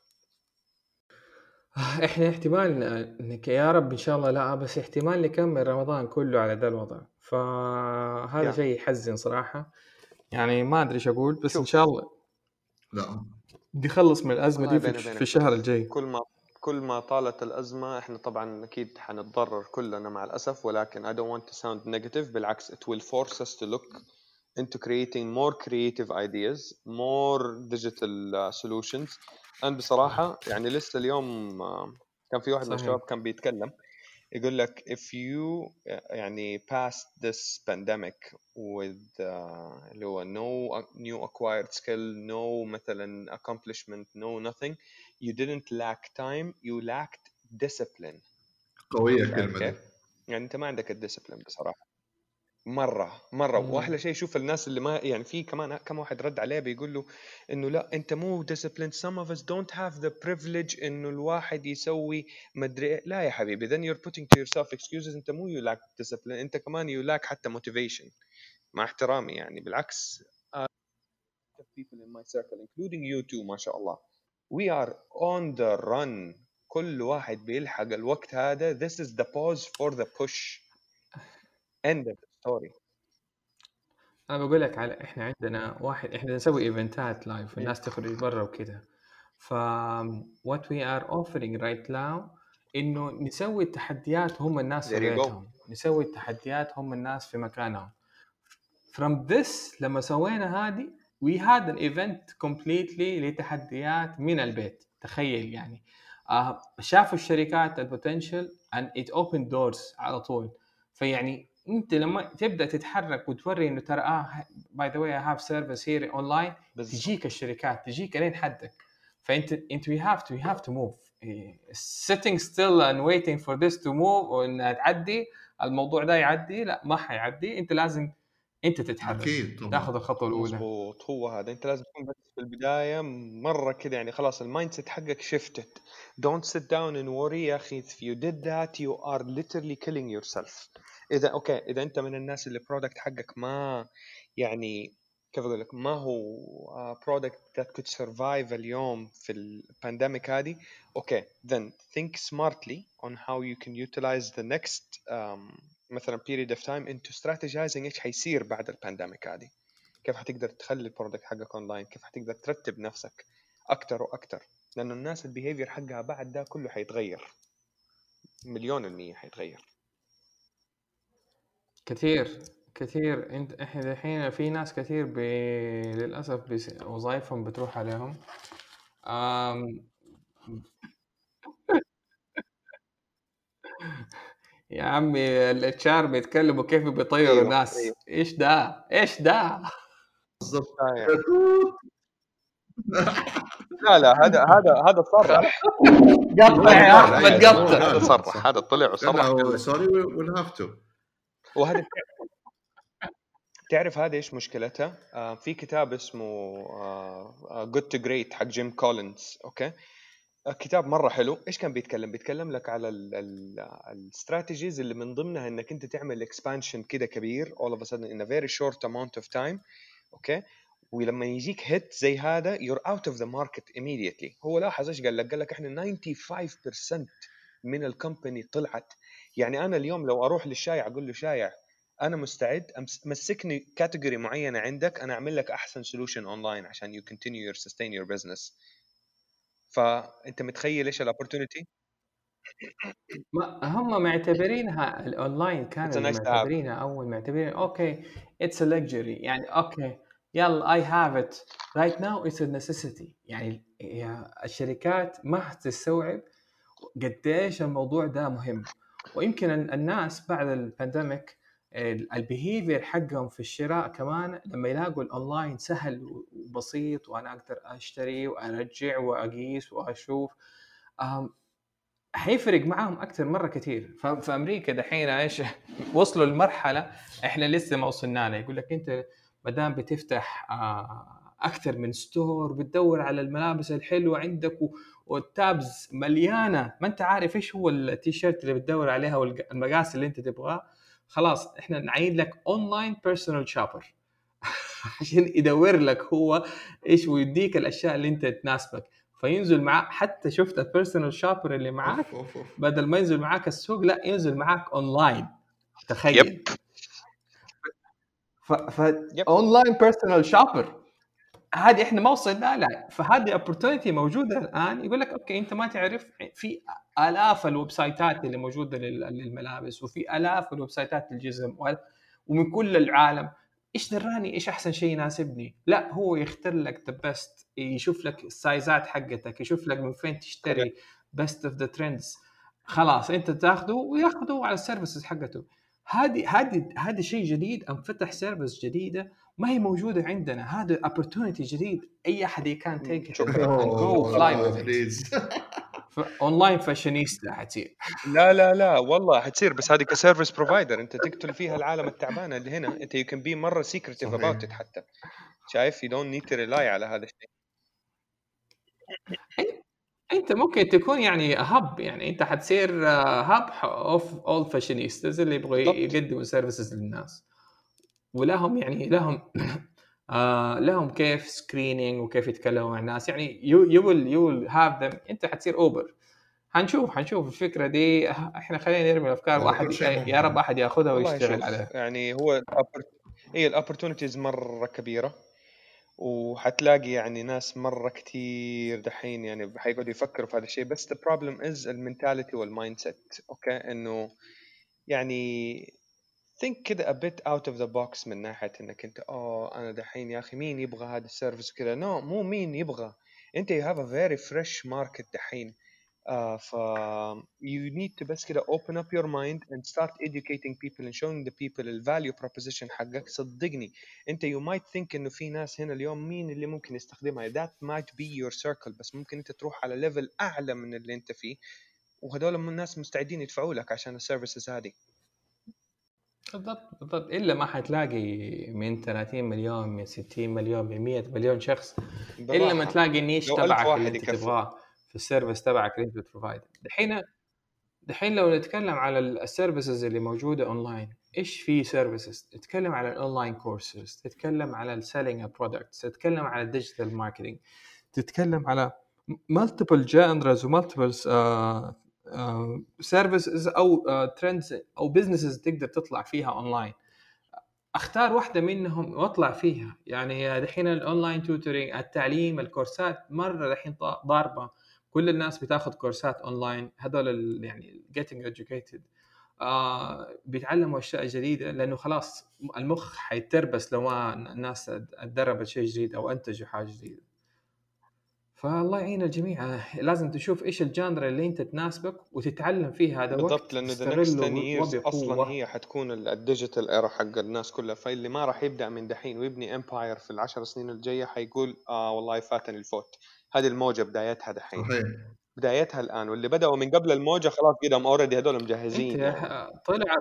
إحنا احتمال إنك يا رب إن شاء الله لا بس احتمال نكمل رمضان كله على ذا الوضع. فهذا. شيء يحزن صراحة. يعني ما أدري إيش أقول بس إن شوف. شاء الله. لا. بدي اخلص من الأزمة والله دي في, في الشهر الجاي. كل ما كل ما طالت الأزمة إحنا طبعا أكيد حنتضرر كلنا مع الأسف ولكن I don't want to sound negative. بالعكس it will force us to look into creating more creative ideas more digital uh, solutions. أنا بصراحة يعني لسه اليوم uh, كان في واحد من صحيح. الشباب كان بيتكلم يقول لك if you uh, يعني pass this pandemic with uh, اللي هو no new acquired skill no مثلا accomplishment no nothing you didn't lack time you lacked discipline قوية فاهم الكلمة دي كيف؟ يعني انت ما عندك الديسبلين بصراحه مرة مرة. مم. وأحلى شيء شوف الناس اللي ما يعني في كمان كم واحد رد عليه بيقول له إنه لأ أنت مو discipline some of us don't have the privilege إنه الواحد يسوي مدري إيه. لا يا حبيبي then your you're to your self excuses أنت مو you lack discipline أنت كمان you lack حتى motivation مع احترامي يعني. بالعكس uh, people in my circle including you ما شاء الله. we are on the run. كل واحد بيلحق الوقت هذا. This is the pause for the push. End of it. Story أنا بقول لك على إحنا عندنا واحد إحنا نسوي إيفنتات live والناس تخرج برا وكذا ف what we are offering right now إنه نسوي التحديات هم الناس في. بيتهم. نسوي التحديات هم الناس في مكانهم. From this لما سوينا هذه we had an event completely لتحديات من البيت. تخيل يعني. آه شافوا الشركات البوتنشل and it opened doors على طول. فيعني أنت لما تبدأ تتحرك وتوري إنه ترى آه by the way I have service here online بالضبط. تجيك الشركات تجيك لين حدك. فأنت أنت we have to we have to move sitting still and waiting for this to move وانها تعدي الموضوع ده يعدي لا ما حيعدي. أنت لازم أنت تتحرك. طبعا. تاخذ الخطوة الأولى. مظبوط. هو هذا. أنت لازم تكون بس في البداية مرة كده يعني خلاص ال mindset حقك shifted don't sit down and worry يا أخي. If you did that you are literally killing yourself. إذا okay إذا أنت من الناس اللي ال product حقك ما يعني كيف أقول لك ما هو product that could survive اليوم في ال pandemic هذه okay then think smartly on how you can utilize the next مثلا period of time into strategizing إيش حيصير بعد ال pandemic هذه. كيف حتقدر تخلي ال product حقك اونلاين كيف حتقدر ترتب نفسك أكتر وأكتر؟ لأنه الناس ال behavior حقها بعد ده كله حيتغير. مليون المية حيتغير. كثير كثير. إنت إحنا الحين في ناس كثير ب... للأسف بس... وظائفهم بتروح عليهم. أم... يا عمي ال HR بيتكلموا كيف بيطيروا أيوة، الناس. أيوة. إيش ده؟ إيش ده؟ بالضبط. يعني. لا لا هذا هذا هذا صرح. قطع يا أحمد. قطع. هذا صرح هذا طلع وصرح. sorry we'll have to وهذا تعرف هذه إيش مشكلتها؟ آه في كتاب اسمه Good to Great حق Jim Collins okay؟ آه كتاب مرة حلو. إيش كان بيتكلم؟ بيتكلم لك على ال strategies اللي من ضمنها إنك أنت تعمل expansion كده كبير of a sudden a very short amount of time okay؟ ولما يجيك هيت زي هذا you're out of the market immediately. هو لاحظ إيش قال لك؟ قال لك إحنا 95% من ال company طلعت. يعني أنا اليوم لو أروح للشايع أقول له شايع أنا مستعد. مسكني category معينة عندك أنا أعمل لك أحسن solution online عشان you continue your sustain your business فانت متخيل إيش ال opportunity ما هم معتبرينها الاونلاين كانوا. معتبرينها أول معتبرين okay it's a luxury يعني okay يلا I have it right now it's a necessity يعني الشركات ما حتستوعب قديش الموضوع ده مهم. ويمكن ال- الناس بعد ال pandemic ال behavior حقهم في الشراء كمان لما يلاقوا الاونلاين سهل وبسيط وأنا أقدر أشتري وأرجع وأقيس وأشوف حيفرق معاهم أكثر مرة كثير في أمريكا دحين إيش؟ وصلوا لمرحلة إحنا لسه ما وصلنا لها. يقول لك أنت ما دام بتفتح آه، أكثر من store بتدور على الملابس الحلوة عندك وال tabs مليانة. ما أنت عارف إيش هو التيشيرت اللي بتدور عليها والمقاس اللي أنت تبغاه؟ خلاص إحنا نعين لك online personal shopper عشان يدور لك هو إيش ويديك الأشياء اللي أنت تناسبك. فينزل معاه حتى شفت ال personal shopper اللي معاك. بدل ما ينزل معاك السوق لا ينزل معاك اونلاين تخيل. yep. ف, ف... yep. online personal shopper هذه إحنا ما وصلنا لها فهذه opportunity موجودة الآن. يقول لك okay أنت ما تعرف في آلاف ال website ات اللي موجودة لل- للملابس وفي آلاف ال website ات للجزم ومن كل العالم. إيش دراني؟ إيش أحسن شيء يناسبني؟ لا هو يختار لك the best يشوف لك ال size ات حقتك يشوف لك من فين تشتري بيست اوف ذا ترندز خلاص أنت تاخذه وياخذه على السيرفيسز حقته. هذه هذه هذا شيء جديد أنفتح سيرفيس جديدة. ما هي موجودة عندنا. هذا opportunity جديد. أي أحد كان تيك شكراً. جو فلاي بليز اونلاين فاشينيستا حتصير. لا لا لا. والله حتصير. بس هذه كسيرفيس بروفايدر أنت تقتل فيها العالم التعبان اللي هنا. أنت يو كان بي مرة سيكريتيف صحيح. اباوت ات حتى. شايف؟ يو دونت نيد تو ريلاي على هذا الشيء. أنت ممكن تكون يعني hub يعني أنت حتصير hub of all fashionistas اللي يبغوا. يقدموا services للناس. ولهم يعني لهم آه لهم كيف screening وكيف يتكلموا مع الناس. يعني you you will you will have them أنت حتصير Uber حنشوف حنشوف الفكرة دي. إحنا خلينا نرمي الأفكار. واحد ممكن. يا رب احد يأخذها ويشتغل عليها. يعني هو هي ال opportunities مرة كبيرة. وحتلاقي يعني ناس مرة كتير دحين يعني حيقعدوا يفكروا في هذا الشيء. بس the problem is ال mentality وال mindset okay؟ إنه يعني think كده a bit out of the box من ناحية إنك أنت آه أنا دحين يا أخي مين يبغى هذا ال service كذا no no, مو مين يبغى. أنت you have a very fresh market دحين. آه ف you need to بس كده open up your mind and start educating people and showing the people ال value proposition حقك. صدقني. أنت you might think إنه في ناس هنا اليوم مين اللي ممكن يستخدمها؟ That might be your circle. بس ممكن أنت تروح على level أعلى من اللي أنت فيه. وهذول الناس مستعدين يدفعوا لك عشان ال services هذه. بالضبط. بالضبط. إلا ما حتلاقي من 30 مليون من 60 مليون من 100 مليون شخص. إلا ما. تلاقي ال niche تبعك اللي أنت. تبغاه في ال service تبعك اللي أنت بت provide دحين دحين لو نتكلم على ال services اللي موجودة اونلاين إيش في services تتكلم على ال online courses تتكلم على ال selling products تتكلم على ال digital marketing تتكلم على multiple genres و multiple services أو trends أو businesses تقدر تطلع فيها اونلاين أختار واحدة منهم وأطلع فيها. يعني دحين ال online tutoring التعليم ال course ات مرة دحين ضاربة. كل الناس بتاخذ course ات online هذول يعني getting educated. آه بيتعلموا أشياء جديدة لأنه خلاص المخ حيتربس لو ما الناس اتدربت شيء جديد أو أنتجوا حاجة جديدة. فالله يعين الجميع. آه، لازم تشوف إيش ال genre اللي أنت تناسبك وتتعلم فيه هذا وقت بالضبط لأنه the next 10 years وبقوة. أصلا هي حتكون ال- ال digital era حق الناس كلها. فاللي ما راح يبدأ من دحين ويبني empire في العشر سنين الجاية حيقول آه والله فاتني الفوت. هذه الموجة بدايتها دحين. صحيح. بدايتها الآن. واللي بدأوا من قبل الموجة خلاص قدام already هذول مجهزين أنت يعني. طلع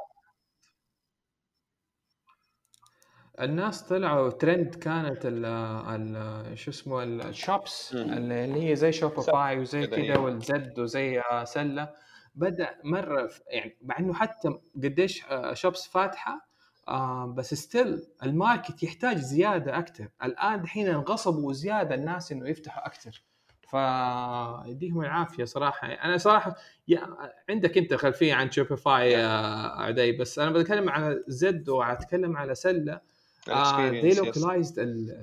الناس طلعوا ترند كانت ال ال شو اسمه ال shops. اللي هي زي شوبيفاي وزي كذا. والزد وزي سلة. بدأ مرة يعني مع إنه حتى قديش آه، shops فاتحة آه، بس still ال market يحتاج زيادة أكثر الآن دحين انغصبوا زيادة الناس إنه يفتحوا أكثر فيديهم العافية صراحة. أنا صراحة يا عندك أنت خلفية عن شوبيفاي يا عدي بس أنا بتكلم على زد وأتكلم على سلة. آه دي yes. localized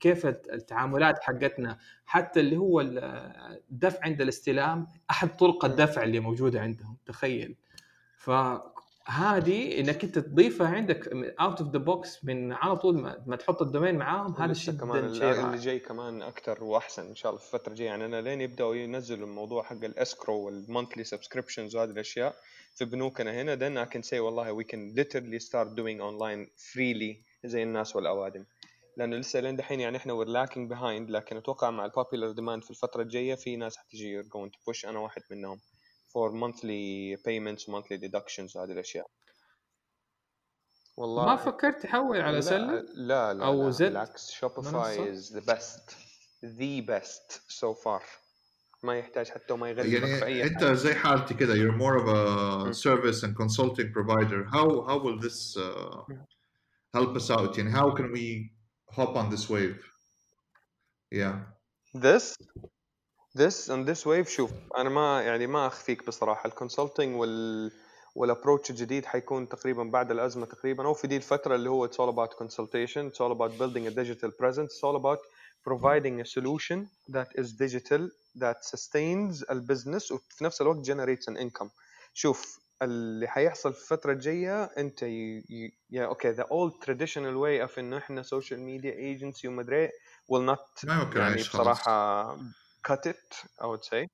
كيف التعاملات حقتنا حتى اللي هو الدفع عند الاستلام أحد طرق الدفع اللي موجودة عندهم تخيل فهذه إنك أنت تضيفها عندك out of the box من على طول ما, ما تحط ال domain معاهم هذا ولسه شيء كمان اللي. جاي كمان أكثر وأحسن إن شاء الله في الفترة الجاية يعني أنا لين يبدأوا ينزلوا الموضوع حق ال escrow وال monthly subscriptions وهذه الأشياء في بنوكنا هنا then I can say والله we can literally start doing online freely زي الناس والأوادم. لأنه لسه لين دحين يعني إحنا we're lacking behind لكن أتوقع مع ال popular demand في الفترة الجاية في ناس حتجي you're going to push. أنا واحد منهم. For monthly payments monthly deductions وهذه الأشياء. والله ما فكرت تحول على سلة؟ لا لا أو لا زد؟ بالعكس. شوبيفاي؟ is the best the best so far ما يحتاج حتى وما يغلبك في أي يعني أنت حاجة. زي حالتي كده you're more of م. a service and consulting provider. How how will this uh, help us out يعني how can we hop on this wave yeah this this and this wave شوف انا ما يعني ما اخفيك بصراحه الكونسلتنج وال والابروتش الجديد حيكون تقريبا بعد الازمه تقريبا او في دي الفتره اللي هو it's all about consultation it's all about building a digital presence it's all about providing a solution that is digital that sustains البزنس وفي نفس الوقت generates an income شوف اللي حيحصل في الفترة الجاية أنت ي... ي... يا okay the old traditional way of إنه إحنا social media agency ومدري ما يمكن يعني بصراحة cut it I would say.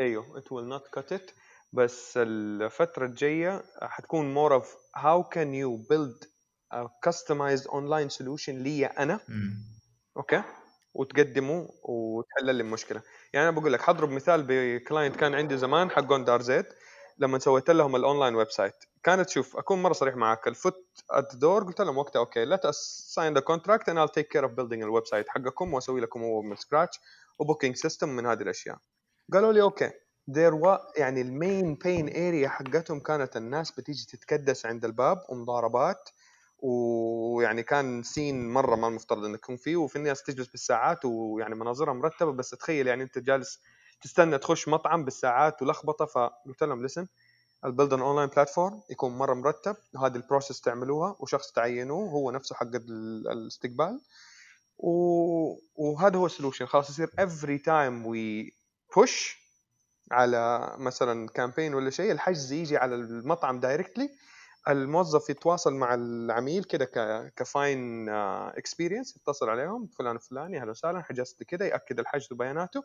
أيوه it will not cut it. بس الفترة الجاية حتكون more of how can you build a customized online solution لي أنا. okay? وتقدمه وتحل لي المشكلة. يعني أنا بقول لك حضرب مثال ب client كان عندي زمان حق دار زيت لما سويت لهم ال online website كانت شوف أكون مرة صريح معك ال foot at door قلت لهم وقتها okay us sign the contract and I'll take care of building ال website حقكم وأسوي لكم هو من scratch و booking system من هذه الأشياء. قالوا لي okay. There wa- يعني ال main pain area حقتهم كانت الناس بتيجي تتكدس عند الباب ومضاربات ويعني كان scene مرة ما المفترض إنه يكون فيه وفي الناس تجلس بالساعات ويعني مناظرها مرتبة بس تخيل يعني أنت جالس تستنى تخش مطعم بالساعات ولخبطة فقلت لهم listen I'll build an online platform يكون مرة مرتب وهذه ال process تعملوها وشخص تعينوه هو نفسه حق ال- الاستقبال. و... وهذا هو ال solution خلاص يصير every time we push على مثلا campaign ولا شيء الحجز يجي على المطعم directly الموظف يتواصل مع العميل كده ك fine experience يتصل عليهم فلان الفلاني أهلا وسهلا حجزت كده يأكد الحجز وبياناته.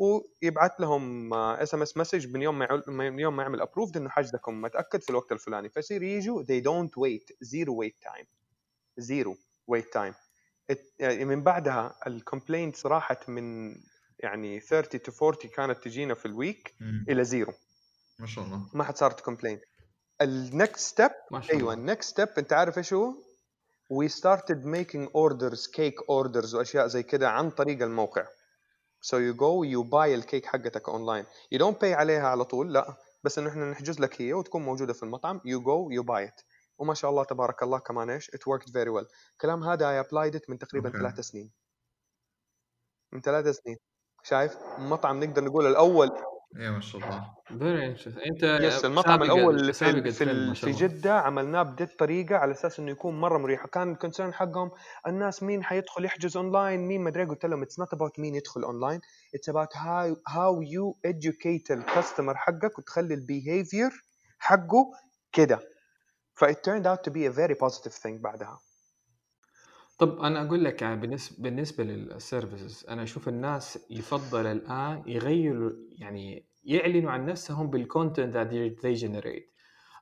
ويبعث لهم SMS message من يوم ما من يوم ما يعمل approved إنه حجزكم. متأكد في الوقت الفلاني. فيصير يجوا they don't wait. Zero wait time. Zero wait time. يعني من بعدها ال complaint راحت من يعني 30 to 40 كانت تجينا في ال week مم. إلى zero ما شاء الله. ما حد صارت complain ال next step ما شاء أيوه ال next step أنت عارف إيش هو؟ we started making orders cake orders وأشياء زي كده عن طريق الموقع. So you go you buy الكيك حقتك online you don't pay عليها على طول لا. بس انه إحنا نحجز لك هي وتكون موجودة في المطعم. You go you buy it. وما شاء الله تبارك الله كمان إيش it worked very well. الكلام هذا I applied it من تقريبا. ثلاث سنين. من ثلاث سنين. شايف؟ مطعم نقدر نقول الأول إيه ما شاء الله. very أنت yes المطعم الأول في في, ما في الله. جدة عملناه بهذه الطريقة على أساس إنه يكون مرة مريح كان ال concern حقهم الناس مين حيدخل يحجز اونلاين مين مدري قلت لهم it's not about مين يدخل online it's about how you educate ال customer حقك وتخلي ال behavior حقه كده. ف it turned out to be a very positive thing بعدها. طب أنا أقول لك يعني بالنسبة بالنسبة لل services أنا أشوف الناس يفضل الآن يغيروا يعني يعلنوا عن نفسهم بال content that they generate.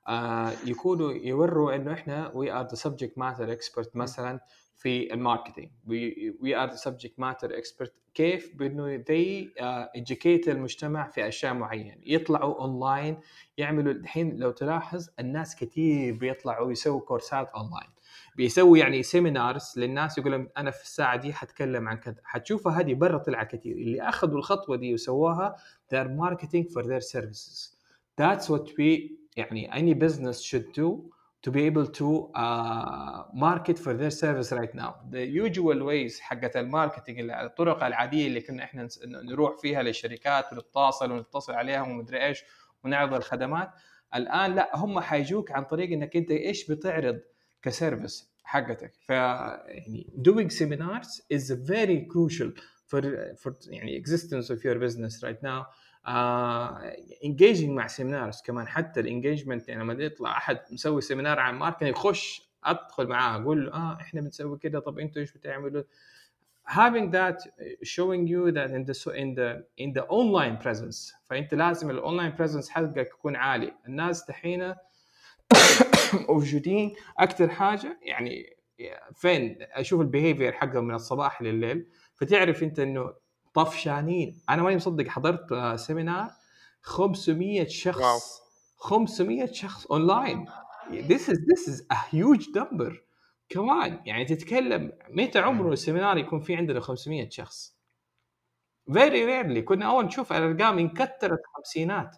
آه يكونوا يوروا إنه إحنا we are the subject matter expert مثلا في ال marketing. We, we are the subject matter expert كيف بأنه they uh, educate المجتمع في أشياء معينة. يطلعوا اونلاين يعملوا الحين لو تلاحظ الناس كثير بيطلعوا يسووا كورسات اونلاين بيسوي يعني seminars للناس يقول لهم أنا في الساعة دي حتكلم عن كذا. حتشوفها هذه برا طلعت كثير اللي أخذوا الخطوة دي وسووها they are marketing for their services. That's what we يعني any business should do. To be able to uh, market for their service right now. The usual ways حقت ال marketing الطرق العادية اللي كنا إحنا نروح فيها للشركات ونتصل ونتصل عليهم ومدري إيش ونعرض الخدمات. الآن لا هم حيجوك عن طريق إنك أنت إيش بتعرض ك service حقتك. ف يعني doing seminars is very crucial for for يعني existence of your business right now. Uh, engaging مع seminars كمان. حتى ال engagement يعني لما يطلع أحد مسوي seminar عن marketing يخش أدخل معاه أقول له آه إحنا بنسوي كده طب أنتوا إيش بتعملوا؟ Having that showing you that in the in the in the online presence. فأنت لازم ال online presence حقك يكون عالي. الناس دحين موجودين. أكثر حاجة يعني فين أشوف ال behavior حقهم من الصباح لليل فتعرف أنت إنه طفشانين أنا ماني مصدق حضرت آه، seminar 500 شخص. wow. 500 شخص online. This is this is a huge number. كمان يعني تتكلم متى عمره ال seminar يكون في عندنا 500 شخص؟ very rarely كنا أول نشوف الأرقام انكترت خمسينات.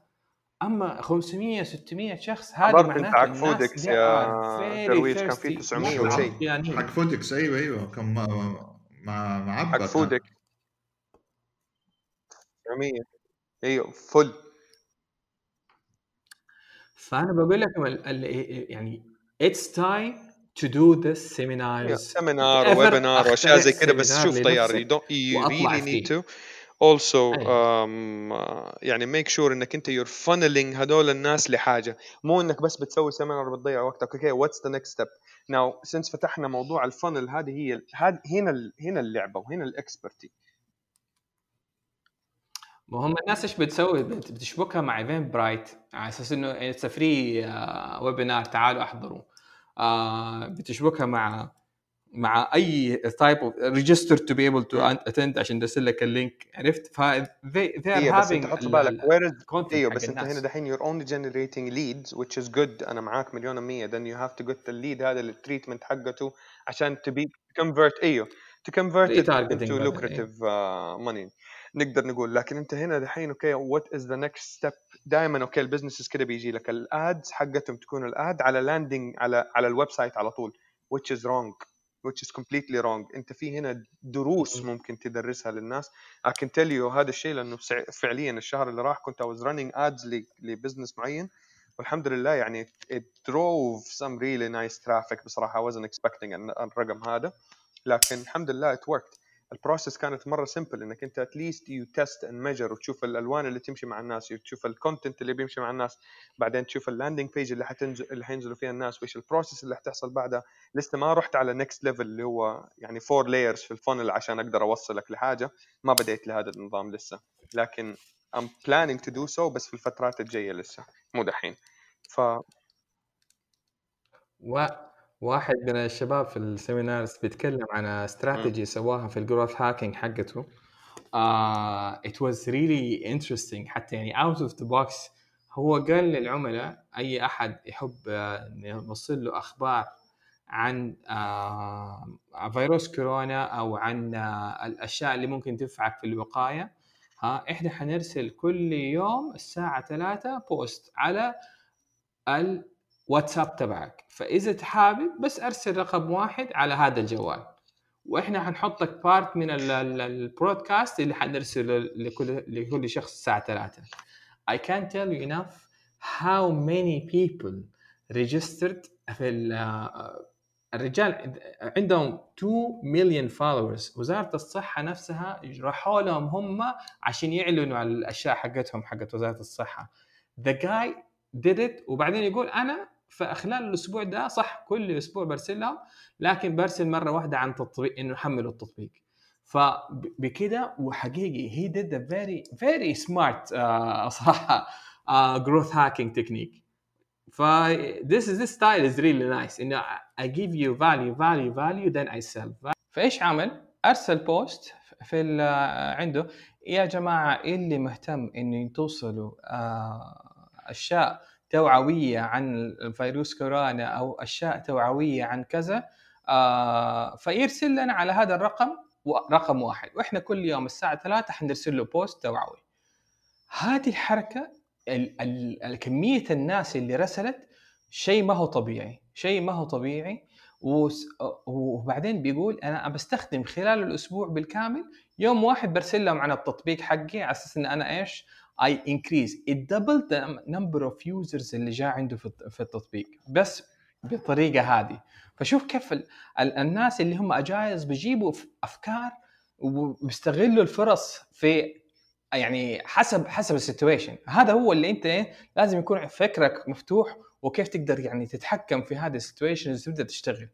أما 500 600 شخص هذا معناته حق Foodics يا ترويج كان في 900 وشيء. حق Foodics أيوه أيوه. كان مع مع حق Foodics. 100% أيوه فل. فأنا بقول لك يعني it's time to do this seminar seminar webinar واشياء زي كذا بس شوف طيار you really need to also um, يعني make sure sure إنك أنت you're funneling هذول الناس لحاجة. مو إنك بس بتسوي seminar بتضيع وقتك. أوكي what's the next step now since فتحنا موضوع ال funnel هذه هي هنا هنا اللعبة وهنا ال expertise ما هم الناس إيش بتسوي؟ بت- بتشبكها مع Eventbrite على أساس إنه it's free webinar تعالوا أحضروا. آه، بتشبكها مع مع أي type of register to be able to attend عشان ترسل لك ال link. عرفت؟ ف they, they are بس having أنت حط ال- بالك content أيوه بس أنت. هنا دحين you're only generating leads which is good. أنا معاك مليون المية then you have to get lead هذا لل treatment حقته عشان to be to convert أيوه to convert it Retargeting into بدل، lucrative uh, money. نقدر نقول. لكن أنت هنا دحين أوكي what is the next step دائما أوكي ال businesses كده بيجي لك. ال ads حقتهم تكون ال ad على landing على على ال website على طول which is wrong which is completely wrong. أنت في هنا دروس ممكن تدرسها للناس. I can tell you هذا الشيء لأنه فعليا الشهر اللي راح كنت I was running ads ل business معين. والحمد لله يعني it drove some really nice traffic. بصراحة I wasn't expecting ال- الرقم هذا. لكن الحمد لله it worked. ال process كانت مرة simple إنك أنت least you test and measure وتشوف الألوان اللي تمشي مع الناس وتشوف ال content اللي بيمشي مع الناس بعدين تشوف ال landing page اللي حتنزل اللي حينزلوا فيها الناس وإيش ال process اللي حتحصل بعدها. لسه ما رحت على next level اللي هو يعني four layers في ال funnel عشان أقدر أوصلك لحاجة. ما بديت لهذا النظام لسه. لكن I'm planning to do so بس في الفترات الجاية لسه مو دحين. ف و... واحد من الشباب في ال seminars بيتكلم عن استراتيجي سواها في ال growth hacking حقته. uh, it was really interesting. حتى يعني out of the box هو قال للعملاء أي أحد يحب آه، نوصل له أخبار عن آه، فيروس كورونا أو عن الأشياء اللي ممكن تنفعك في الوقاية ها إحنا حنرسل كل يوم الساعة 3 post على الواتساب تبعك. فإذا حابب بس أرسل رقم واحد على هذا الجوال. وإحنا حنحطك part من ال- ال- ال broadcast اللي حنرسله لكل لكل شخص الساعة 3 I can't tell you enough how many people registered في آه، الرجال عندهم 2 مليون فولورز وزارة الصحة نفسها راحوا لهم هم عشان يعلنوا عن الأشياء حقتهم حقت وزارة الصحة. The guy did it وبعدين يقول أنا في خلال الأسبوع ده صح كل أسبوع برسل لهم لكن برسل مرة واحدة عن تطبيق إنه يحملوا التطبيق. فبكده وحقيقي a very very smart uh, صراحة growth hacking technique. ف this is this style is really nice. إنه I give you value value value then I sell. فإيش عمل؟ أرسل post في ال- عنده. يا جماعة اللي مهتم إنه توصلوا آه، أشياء توعوية عن فيروس كورونا أو أشياء توعوية عن كذا آه، فيرسل لنا على هذا الرقم رقم واحد. وإحنا كل يوم الساعة 3 حنرسل له post توعوي. هذه الحركة ال- ال- ال- كمية الناس اللي رسلت شيء ما هو طبيعي شيء ما هو طبيعي. وبعدين بيقول أنا بستخدم خلال الأسبوع بالكامل يوم واحد برسل لهم عن التطبيق حقي على أساس إن أنا إيش؟ It doubled the number of users اللي جاء عنده في الت- في التطبيق. بس بالطريقة هذه فشوف كيف ال- ال- الناس اللي هم اجايز بيجيبوا أفكار وبيستغلوا الفرص في يعني حسب حسب ال situation. هذا هو اللي أنت لازم يكون فكرك مفتوح وكيف تقدر يعني تتحكم في هذه ال situation تبدأ تشتغل.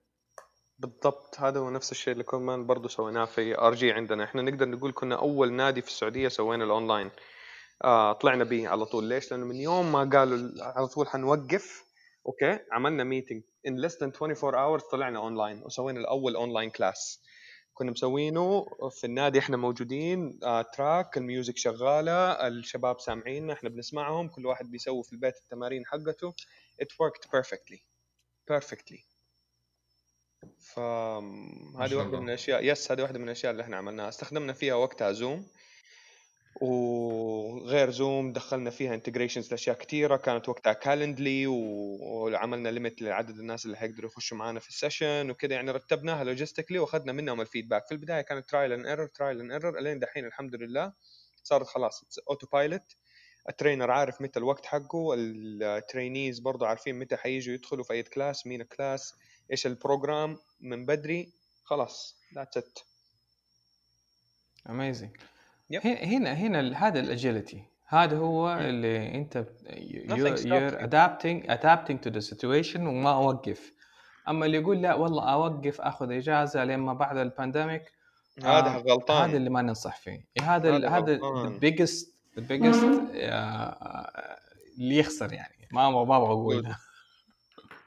بالضبط. هذا هو نفس الشيء اللي كمان برضه سويناه في RG عندنا. إحنا نقدر نقول كنا أول نادي في السعودية سوينا الاونلاين آه طلعنا به على طول. ليش؟ لأنه من يوم ما قالوا ال- على طول حنوقف أوكي عملنا meeting in less than 24 hours طلعنا اونلاين وسوينا الأول online class كنا مسوينه في النادي إحنا موجودين آه track ال music شغالة الشباب سامعيننا إحنا بنسمعهم كل واحد بيسوي في البيت التمارين حقته. It worked perfectly. Perfectly. فهذه الله. من الأشياء yes هذه واحدة من الأشياء اللي إحنا عملناها. استخدمنا فيها وقتها زوم وغير زوم دخلنا فيها integrations لأشياء كثيره كانت وقتها Calendly وعملنا limit لعدد الناس اللي حيقدروا يخشوا معنا في ال session وكذا يعني رتبناها logistically وأخذنا منهم ال feedback في البداية كانت trial and error trial and error إلين دحين الحمد لله صارت خلاص autopilot ال trainer عارف متى الوقت حقه ال trainees برضه عارفين متى حييجوا يدخلوا في أي class مين class إيش ال program من بدري خلاص that's it amazing Yep. هنا هنا هذا ال agility هذا هو اللي انت you're you. adapting adapting to the situation وما أوقف. أما اللي يقول لا والله أوقف أخذ إجازة لين ما بعد ال pandemic هذا آه، غلطان. هذا اللي ما ننصح فيه. هذا هذا the biggest the biggest آه، اللي يخسر يعني. ما ما أبغى اقولها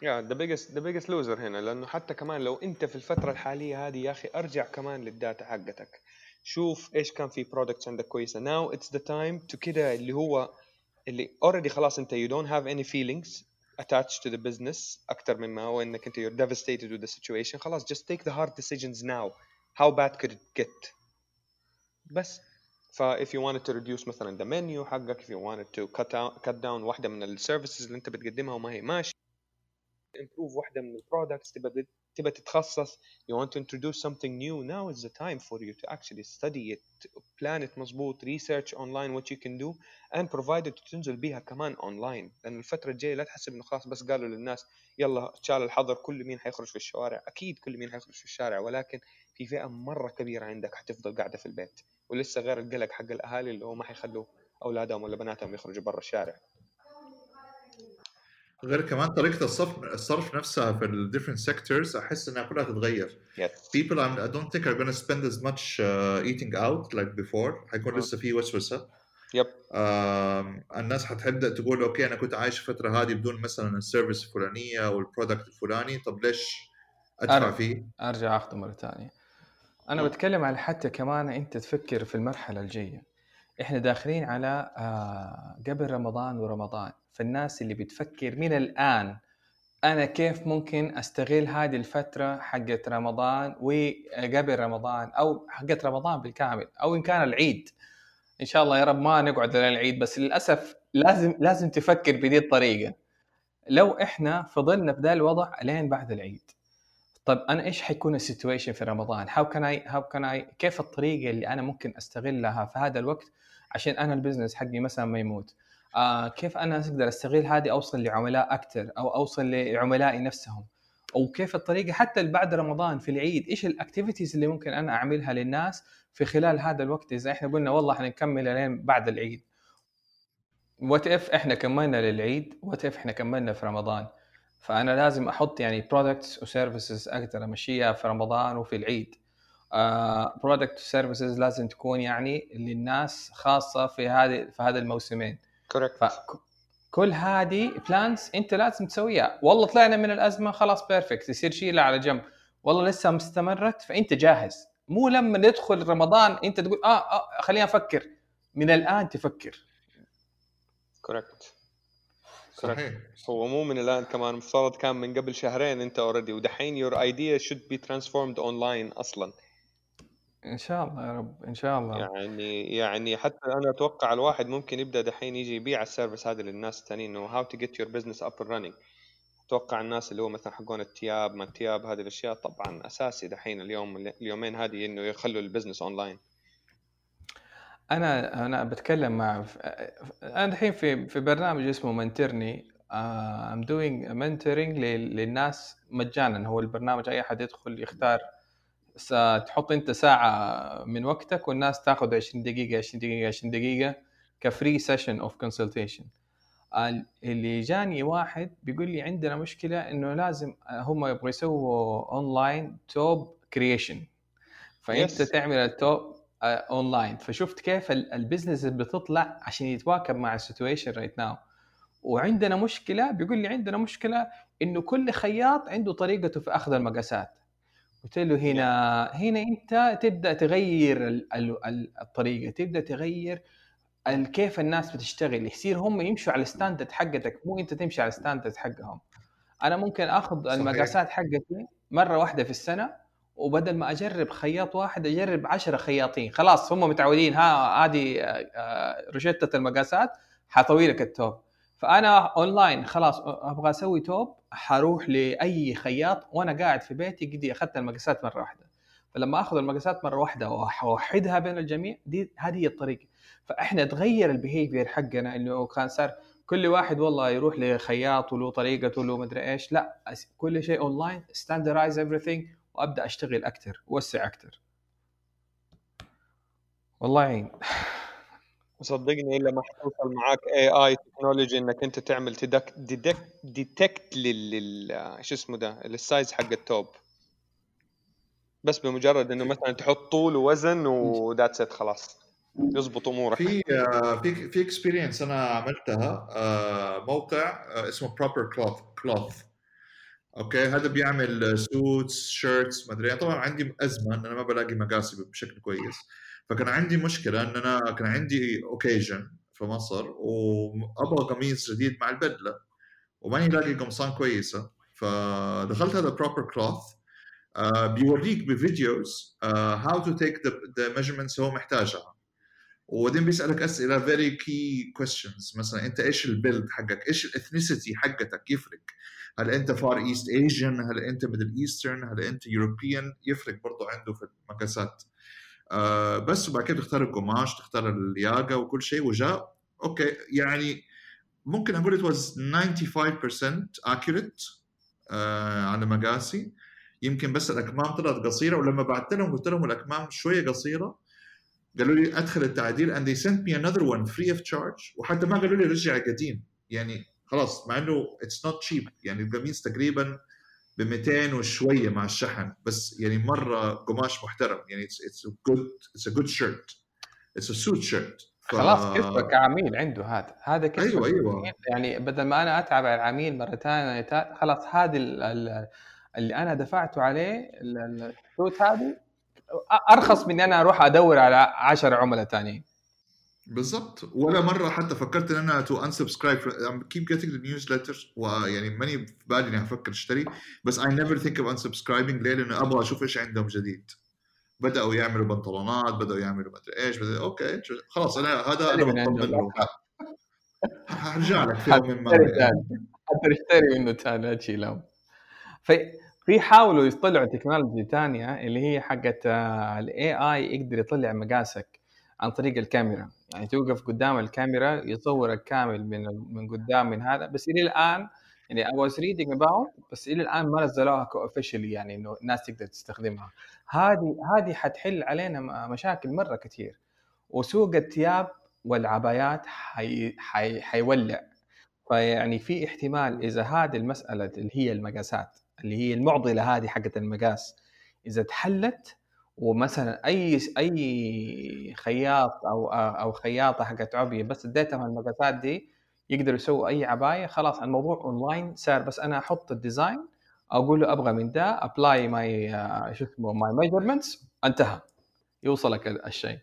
yeah the biggest the biggest loser هنا. لأنه حتى كمان لو أنت في الفترة الحالية هذه يا أخي أرجع كمان لل data حقتك. شوف إيش كان في products عندك كويسه now it's the time to كده اللي هو اللي already خلاص انت you don't have any feelings attached to the business أكثر مما هو انك انت you're devastated with the situation خلاص just take the hard decisions now how bad could it get بس ف if you wanted to reduce مثلا the menu حقك if you wanted to cut down cut down واحدة من ال services اللي انت بتقدمها وما هي ماشيه improve واحدة من ال products تبى تبى تتخصص you want to introduce something new now is the time for you to actually study it plan it مظبوط research online what you can do and provided تنزل بيها كمان online. لأن الفترة الجاية لا تحسب إنه خلاص بس قالوا للناس يلا تشال الحظر كل مين حيخرج في الشوارع أكيد كل مين حيخرج في الشارع ولكن في فئة مرة كبيرة عندك حتفضل قاعدة في البيت. ولسه غير القلق حق الأهالي اللي هو ما حيخلوا أولادهم ولا بناتهم يخرجوا برا الشارع. غير كمان طريقة الصرف الصرف نفسها في ال different sectors أحس إنها كلها تتغير yes. people I'm, I don't think are to spend as much uh, eating out like before حيكون. لسه في وسوسة يب الناس حتبدا تقول okay أنا كنت عايش الفترة هذه بدون مثلا ال service الفلانية أو ال product الفلاني طب ليش أدفع أنا- فيه؟ أرجع اخذه مرة ثانية أنا. بتكلم على حتى كمان أنت تفكر في المرحلة الجاية إحنا داخلين على آه، قبل رمضان ورمضان. فالناس اللي بتفكر من الآن أنا كيف ممكن أستغل هذه الفترة حقت رمضان وقبل رمضان أو حقت رمضان بالكامل أو إن كان العيد. إن شاء الله يا رب ما نقعد للعيد بس للأسف لازم لازم تفكر بدي الطريقة. لو إحنا فضلنا في ذا الوضع لين بعد العيد طيب أنا إيش حيكون ال situation في رمضان؟ how can I how can I كيف الطريقة اللي أنا ممكن أستغلها في هذا الوقت عشان أنا ال business حقي مثلا ما يموت. آه كيف أنا أقدر أستغل هذه أوصل لعملاء أكثر أو أوصل لعملائي نفسهم؟ أو كيف الطريقة حتى بعد رمضان في العيد إيش ال activities اللي ممكن أنا أعملها للناس في خلال هذا الوقت؟ إذا إحنا قلنا والله حنكمل لين بعد العيد. what if إحنا كملنا للعيد؟ what if إحنا كملنا في رمضان؟ فأنا لازم أحط يعني products و services أقدر أمشيها في رمضان وفي العيد. product uh, و services لازم تكون يعني للناس خاصة في هذه في هذا الموسمين. correct كل هذه plans أنت لازم تسويها. والله طلعنا من الأزمة خلاص perfect يصير شيلها على جنب. والله لسه مستمرت فأنت جاهز. مو لما ندخل رمضان أنت تقول آه, آه خلينا أفكر. من الآن تفكر. correct صحيح. هو مو من الآن كمان مفترض كان من قبل شهرين أنت already ودحين your idea should be transformed online أصلا. إن شاء الله يا رب إن شاء الله. يعني يعني حتى أنا أتوقع الواحد ممكن يبدأ دحين يجي يبيع ال service هذا للناس الثانيين إنه how to get your business up running أتوقع الناس اللي هو مثلا حقون التياب ما التياب هذه الأشياء طبعا أساسي دحين اليوم اليومين هذه إنه يخلوا ال business online أنا أنا بتكلم مع أنا الحين في في برنامج اسمه منترني I'm doing mentoring للناس مجانا هو البرنامج أي أحد يدخل يختار تحط أنت ساعة من وقتك والناس تاخذ 20 دقيقة 20 دقيقة 20 دقيقة ك free session of consultation اللي جاني واحد بيقول لي عندنا مشكلة إنه لازم هم يبغوا يسووا اونلاين توب creation فأنت yes. تعمل التوب اونلاين فشفت كيف ال business بتطلع عشان يتواكب مع ال situation right now وعندنا مشكلة بيقول لي عندنا مشكلة إنه كل خياط عنده طريقته في أخذ المقاسات. قلت له هنا هنا أنت تبدأ تغير الطريقة تبدأ تغير كيف الناس بتشتغل. يصير هم يمشوا على ال standard حقتك مو أنت تمشي على ال standard حقهم. أنا ممكن آخذ المقاسات حقتي مرة واحدة في السنة وبدل ما أجرب خياط واحد أجرب 10 خياطين. خلاص هم متعودين ها هذه آه، روشته المقاسات حطوي لك التوب. فأنا اونلاين خلاص أبغى أسوي توب حروح لأي خياط وأنا قاعد في بيتي قد أخذت المقاسات مرة واحدة. فلما آخذ المقاسات مرة واحدة وأوحدها بين الجميع دي هذه هي الطريقة. فإحنا تغير ال behavior حقنا إنه كان صار كل واحد والله يروح لخياط وله طريقته وله مدري إيش لا كل شيء online standardize everything وأبدأ أشتغل أكثر وسع أكثر والله يعين صدقني إلا ما حتوصل معاك اي اي technology إنك أنت تعمل detect detect لل شو اسمه ده؟ لل size حق التوب. بس بمجرد إنه مثلا تحط طول ووزن و that's it خلاص. يضبط أمورك. في آه، في في experience أنا عملتها آه، موقع آه، اسمه Proper Cloth Cloth okay؟ هذا بيعمل suits shirts ما أدري. طبعا عندي أزمة إن أنا ما بلاقي مقاسي بشكل كويس. فكان عندي مشكلة إن أنا كان عندي occasion في مصر وأبغى قميص جديد مع البدلة وماني لاقي قمصان كويسة فدخلت هذا Proper Cloth uh, بيوريك ب videos how to take the measurements هو محتاجها وبعدين بيسألك أسئلة very key questions مثلا أنت إيش ال build حقك؟ إيش ال ethnicity حقتك يفرق؟ هل أنت Far East Asian؟ هل أنت Middle Eastern؟ هل أنت European؟ يفرق برضه عنده في المقاسات. آه بس وبعد كده تختار القماش تختار الياقة وكل شيء وجاء. okay يعني ممكن أقول it was 95% accurate آه على مقاسي. يمكن بس الأكمام طلعت قصيرة ولما بعثت لهم قلت لهم الأكمام شوية قصيرة. قالوا لي أدخل التعديل and they sent me another one free of charge. وحتى ما قالوا لي رجع قديم. يعني خلاص مع إنه it's not cheap يعني القميص تقريبا ب 200 وشوية مع الشحن بس يعني مرة قماش محترم يعني it's good it's a good shirt it's a suit shirt خلاص كسبك كعميل عنده هذا. هذا كسبك. أيوه أيوه. يعني بدل ما أنا أتعب على العميل مرتين خلاص هذه اللي أنا دفعته عليه السوت هذه أرخص من أنا أروح أدور على 10 عملاء ثانيين بالضبط. ولا مرة حتى فكرت إن أنا to unsubscribe keep getting newsletter ويعني ماني في بالي إني أفكر أشتري. بس I never think of unsubscribing ليه؟ لأنه أبغى أشوف إيش عندهم جديد. بدأوا يعملوا بنطلونات بدأوا يعملوا مدري إيش بدأ okay خلاص أنا هذا أنا مطمن له هرجع لك في يوم حتشتري منه ثاني لا تشيلهم في في حاولوا يطلعوا technology ثانية اللي هي حقت ال AI يقدر يطلع مقاسك عن طريق الكاميرا. يعني توقف قدام الكاميرا يصورك كامل من من قدام من هذا. بس إلى الآن يعني I was reading about بس إلى الآن ما نزلوها ك officially يعني إنه الناس تقدر تستخدمها. هذه هذه حتحل علينا مشاكل مرة كثير. وسوق الثياب والعبايات حي... حي... حيولع. فيعني في احتمال إذا هذه المسألة اللي هي المقاسات اللي هي المعضلة هذه حقت المقاس إذا تحلت ومثلا أي أي خياط أو أو خياطة حقت عبايه بس اديتهم المقاسات دي يقدروا يسووا أي عباية خلاص الموضوع اونلاين صار بس أنا أحط ال design أقول له أبغى من ده apply my شو اسمه my measurements انتهى. يوصلك ال- الشيء.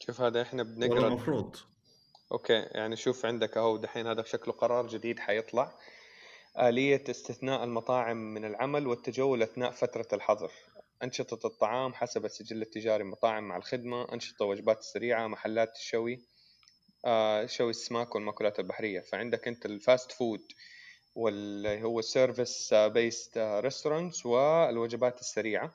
شوف هذا إحنا بنقرأ المفروض okay يعني شوف عندك أهو دحين هذا شكله قرار جديد حيطلع. آلية استثناء المطاعم من العمل والتجول أثناء فترة الحظر. أنشطة الطعام حسب السجل التجاري مطاعم مع الخدمة أنشطة وجبات السريعة محلات الشوي آه شوي السمك والمأكولات البحرية. فعندك أنت ال fast food واللي هو ال service based restaurants والوجبات السريعة.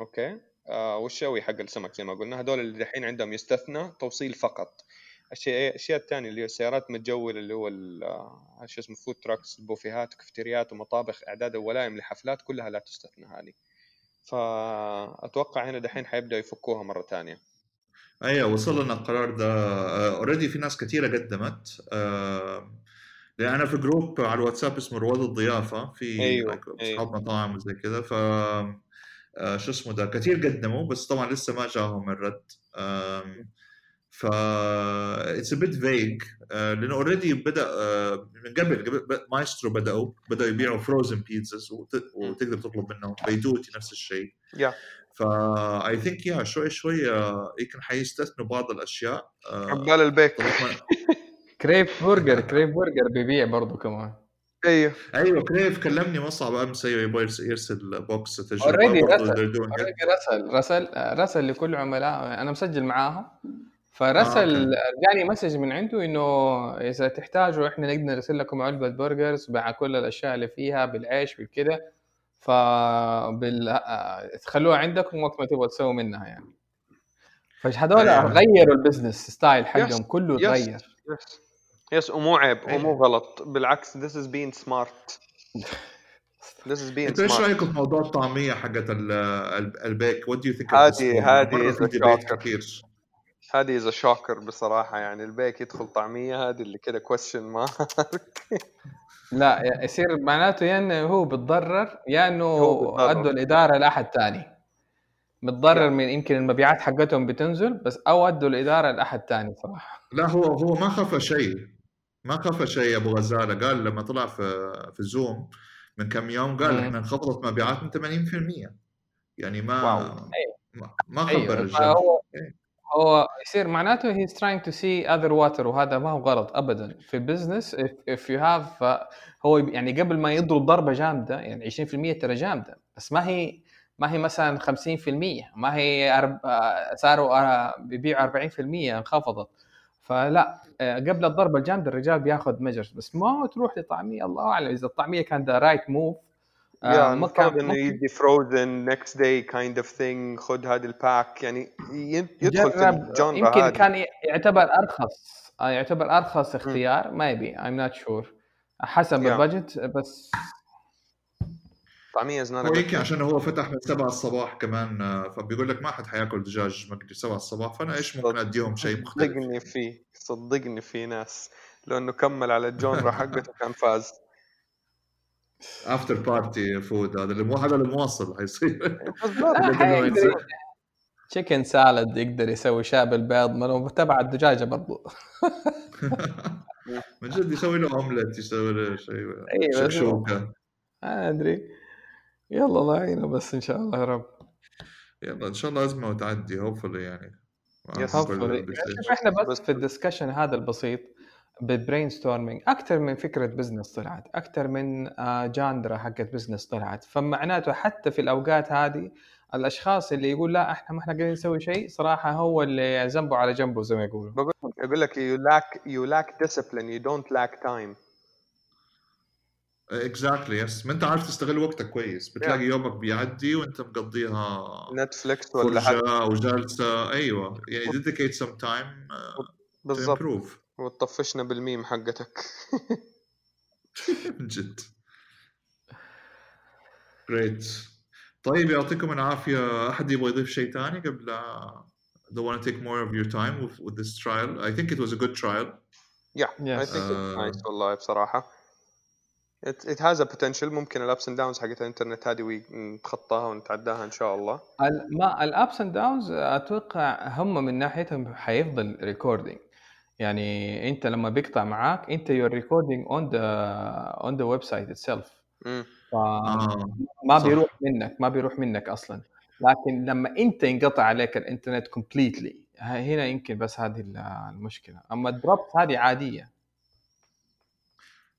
okay؟ آه والشوي حق السمك زي ما قلنا. هذول اللي دحين عندهم يستثنى توصيل فقط. الشيء الأشياء الثانية اللي هي السيارات متجولة اللي هو آه، شو اسمه food trucks البوفيهات كافتريات ومطابخ إعداد وولائم لحفلات كلها لا تستثنى هذه. فأتوقع هنا دحين حيبدأوا يفكوها مرة ثانية أيوه وصل لنا القرار ده. already في ناس كثيره قدمت. آه، لأن أنا في group على الواتساب اسمه رواد الضيافة في أيوة، اصحاب أيوة. مطاعم وزي كذا ف آه، شو اسمه ده كثير قدموا بس طبعا لسه ما جاهم الرد. ف it's bit vague لأنه already بدأ آه، من قبل مايسترو بدأوا بدأوا يبيعوا frozen pizzas وتقدر تطلب منهم. بيدوتي نفس الشيء. yeah فا I think yeah شوي شوي آه، يمكن حيستثنوا بعض الأشياء. آه، عقبال البيك. كريف برجر كريف برجر بيبيع برضو كمان. أيوه. أيوه كريف كلمني مصعب أمس أيوه يبغى يرس- يرسل box تجربة برضه رسل. already رسل. رسل رسل لكل عملاء. أنا مسجل معاهم. فرسل okay. جاني message من عنده إنه إذا تحتاجوا إحنا نقدر نرسل لكم علبة burgers مع كل الأشياء اللي فيها بالعيش بالكذا ف بال... آه، تخلوها عندكم وقت ما تبغوا تسووا منها يعني فهذول أيوة. غيروا ال business style حقهم. كله Yes. تغير yes yes ومو عيب أيوة. ومو غلط بالعكس this is being smart this is being أنت إيش smart رأيك في موضوع الطعمية حقت ال- ال- البيك what do you think هذه- هذه is a shocker. كثير هذه is a shocker بصراحة يعني البيك يدخل طعمية هذه اللي كده question mark لا يصير معناته يا إنه هو بتضرر يا إنه هو بيتضرر. أدوا الإدارة لأحد ثاني متضرر يا. من يمكن المبيعات حقتهم بتنزل بس أو أدوا الإدارة لأحد ثاني صراحة لا هو هو ما خاف شيء ما خاف شيء أبو غزالة قال لما طلع في في زوم من كم يوم قال. إحنا انخفضت مبيعاتنا 80% يعني ما واو. ما- ما خبر الرجال إيه. هو يصير معناته he's trying to see other water وهذا ما هو غلط ابدا في ال business if you have هو يعني قبل ما يضرب ضربة جامدة يعني 20% ترى جامدة بس ما هي ما هي مثلا 50% ما هي. آه، صاروا آه، بيبيعوا 40% انخفضت فلا آه، قبل الضربة الجامدة الرجال بياخذ measures بس ما تروح لطعمية الله أعلم إذا الطعمية كان ذا right move ما كان انه يدي frozen next day kind of thing خذ هذه ال pack يعني يدخل في جرب. ال genre يمكن هذه كان يعتبر أرخص. آه، يعتبر أرخص اختيار ما يبي I'm not sure. حسب Yeah. ال budget بس. طعمية is عشان هو فتح من 7 الصباح كمان آه، فبيقول لك ما حد حياكل دجاج مقلي 7 الصباح فأنا إيش ممكن أديهم شيء مختلف؟ صدقني في صدقني في ناس. لو انه كمل على ال genre حقته كان فاز. after party food هذا اللي مو هذا المواصل حيصير. بالضبط. لكن هو يصير- chicken salad يقدر يسوي شاي بالبيض ما تبع الدجاجة برضو. من جد يسوي له اومليت يسوي له شيء أيوة، شكشوكة. ما أدري. يلا الله يعينه بس إن شاء الله يا رب. يلا إن شاء الله أزمة وتعدي hopefully يعني. شوف إحنا بس بس- في ال discussion هذا البسيط. بال brainstorming أكثر من فكرة business طلعت أكثر من آه، genre حقت business طلعت. فمعناته حتى في الأوقات هذه الأشخاص اللي يقول لا إحنا ما إحنا قاعدين نسوي شيء صراحة هو اللي ذنبه على جنبه زي ما يقولوا. بقول يقول لك you lack you lack discipline you don't lack time. exactly yes ما أنت عارف تستغل وقتك كويس. بتلاقي يومك بيعدي وأنت مقضيها Netflix ولا حاجة جلسة. أيوه. يعني dedicate some time uh, to بالضبط. improve. وتطفشنا بالميم حقتك. من جد. great طيب يعطيكم العافية. أحد يبغى يضيف شيء ثاني قبل لا don't want to take more of your time with, with this trial. I think it was a good trial. I Yes. think it's آه. nice والله بصراحة it, it has a potential. ممكن ال ups and downs حقت الإنترنت هذه نتخطاها ونتعداها إن شاء الله. ال- ما ال ups and downs أتوقع هم من ناحيتهم حيفضل recording يعني أنت لما بيقطع معاك أنت your recording on the on the website itself ما. بيروح منك ما بيروح منك أصلا. لكن لما أنت ينقطع عليك الإنترنت completely هنا يمكن بس هذه ال- المشكلة. أما ال drops هذه عادية.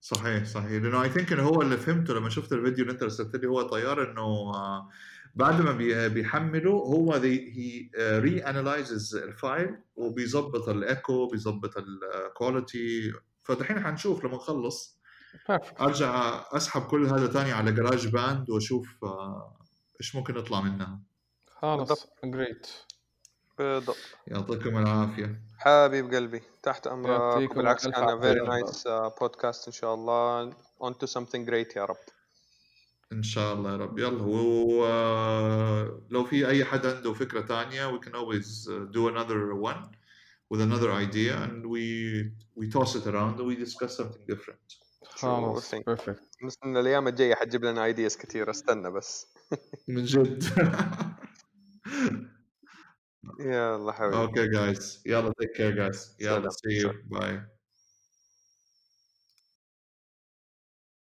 صحيح صحيح. لأنه I think إنه هو اللي فهمته لما شفت الفيديو اللي أنت رسلت لي هو طيار إنه بعد ما بي- بيحمله هو he re-analyzes ال file وبيظبط الايكو بيظبط ال quality فدحين حنشوف لما نخلص. أرجع أسحب كل هذا تاني على GarageBand وأشوف آه، إيش ممكن يطلع منها. خلاص. great بالضبط. يعطيكم العافية. حبيب قلبي تحت أمرك. ألف كان. very nice podcast إن شاء الله. On to something great يا رب. ان شاء الله يا رب يلا ولو في اي حد عنده فكره تانية we can always uh, do another one with another idea and we we toss it around and we discuss something different خلاص. perfect بس ان الأيام الجايه حتجيب لنا ideas كثير استنى بس من جد يلا حبيبي okay guys يلا take care guys يلا see you bye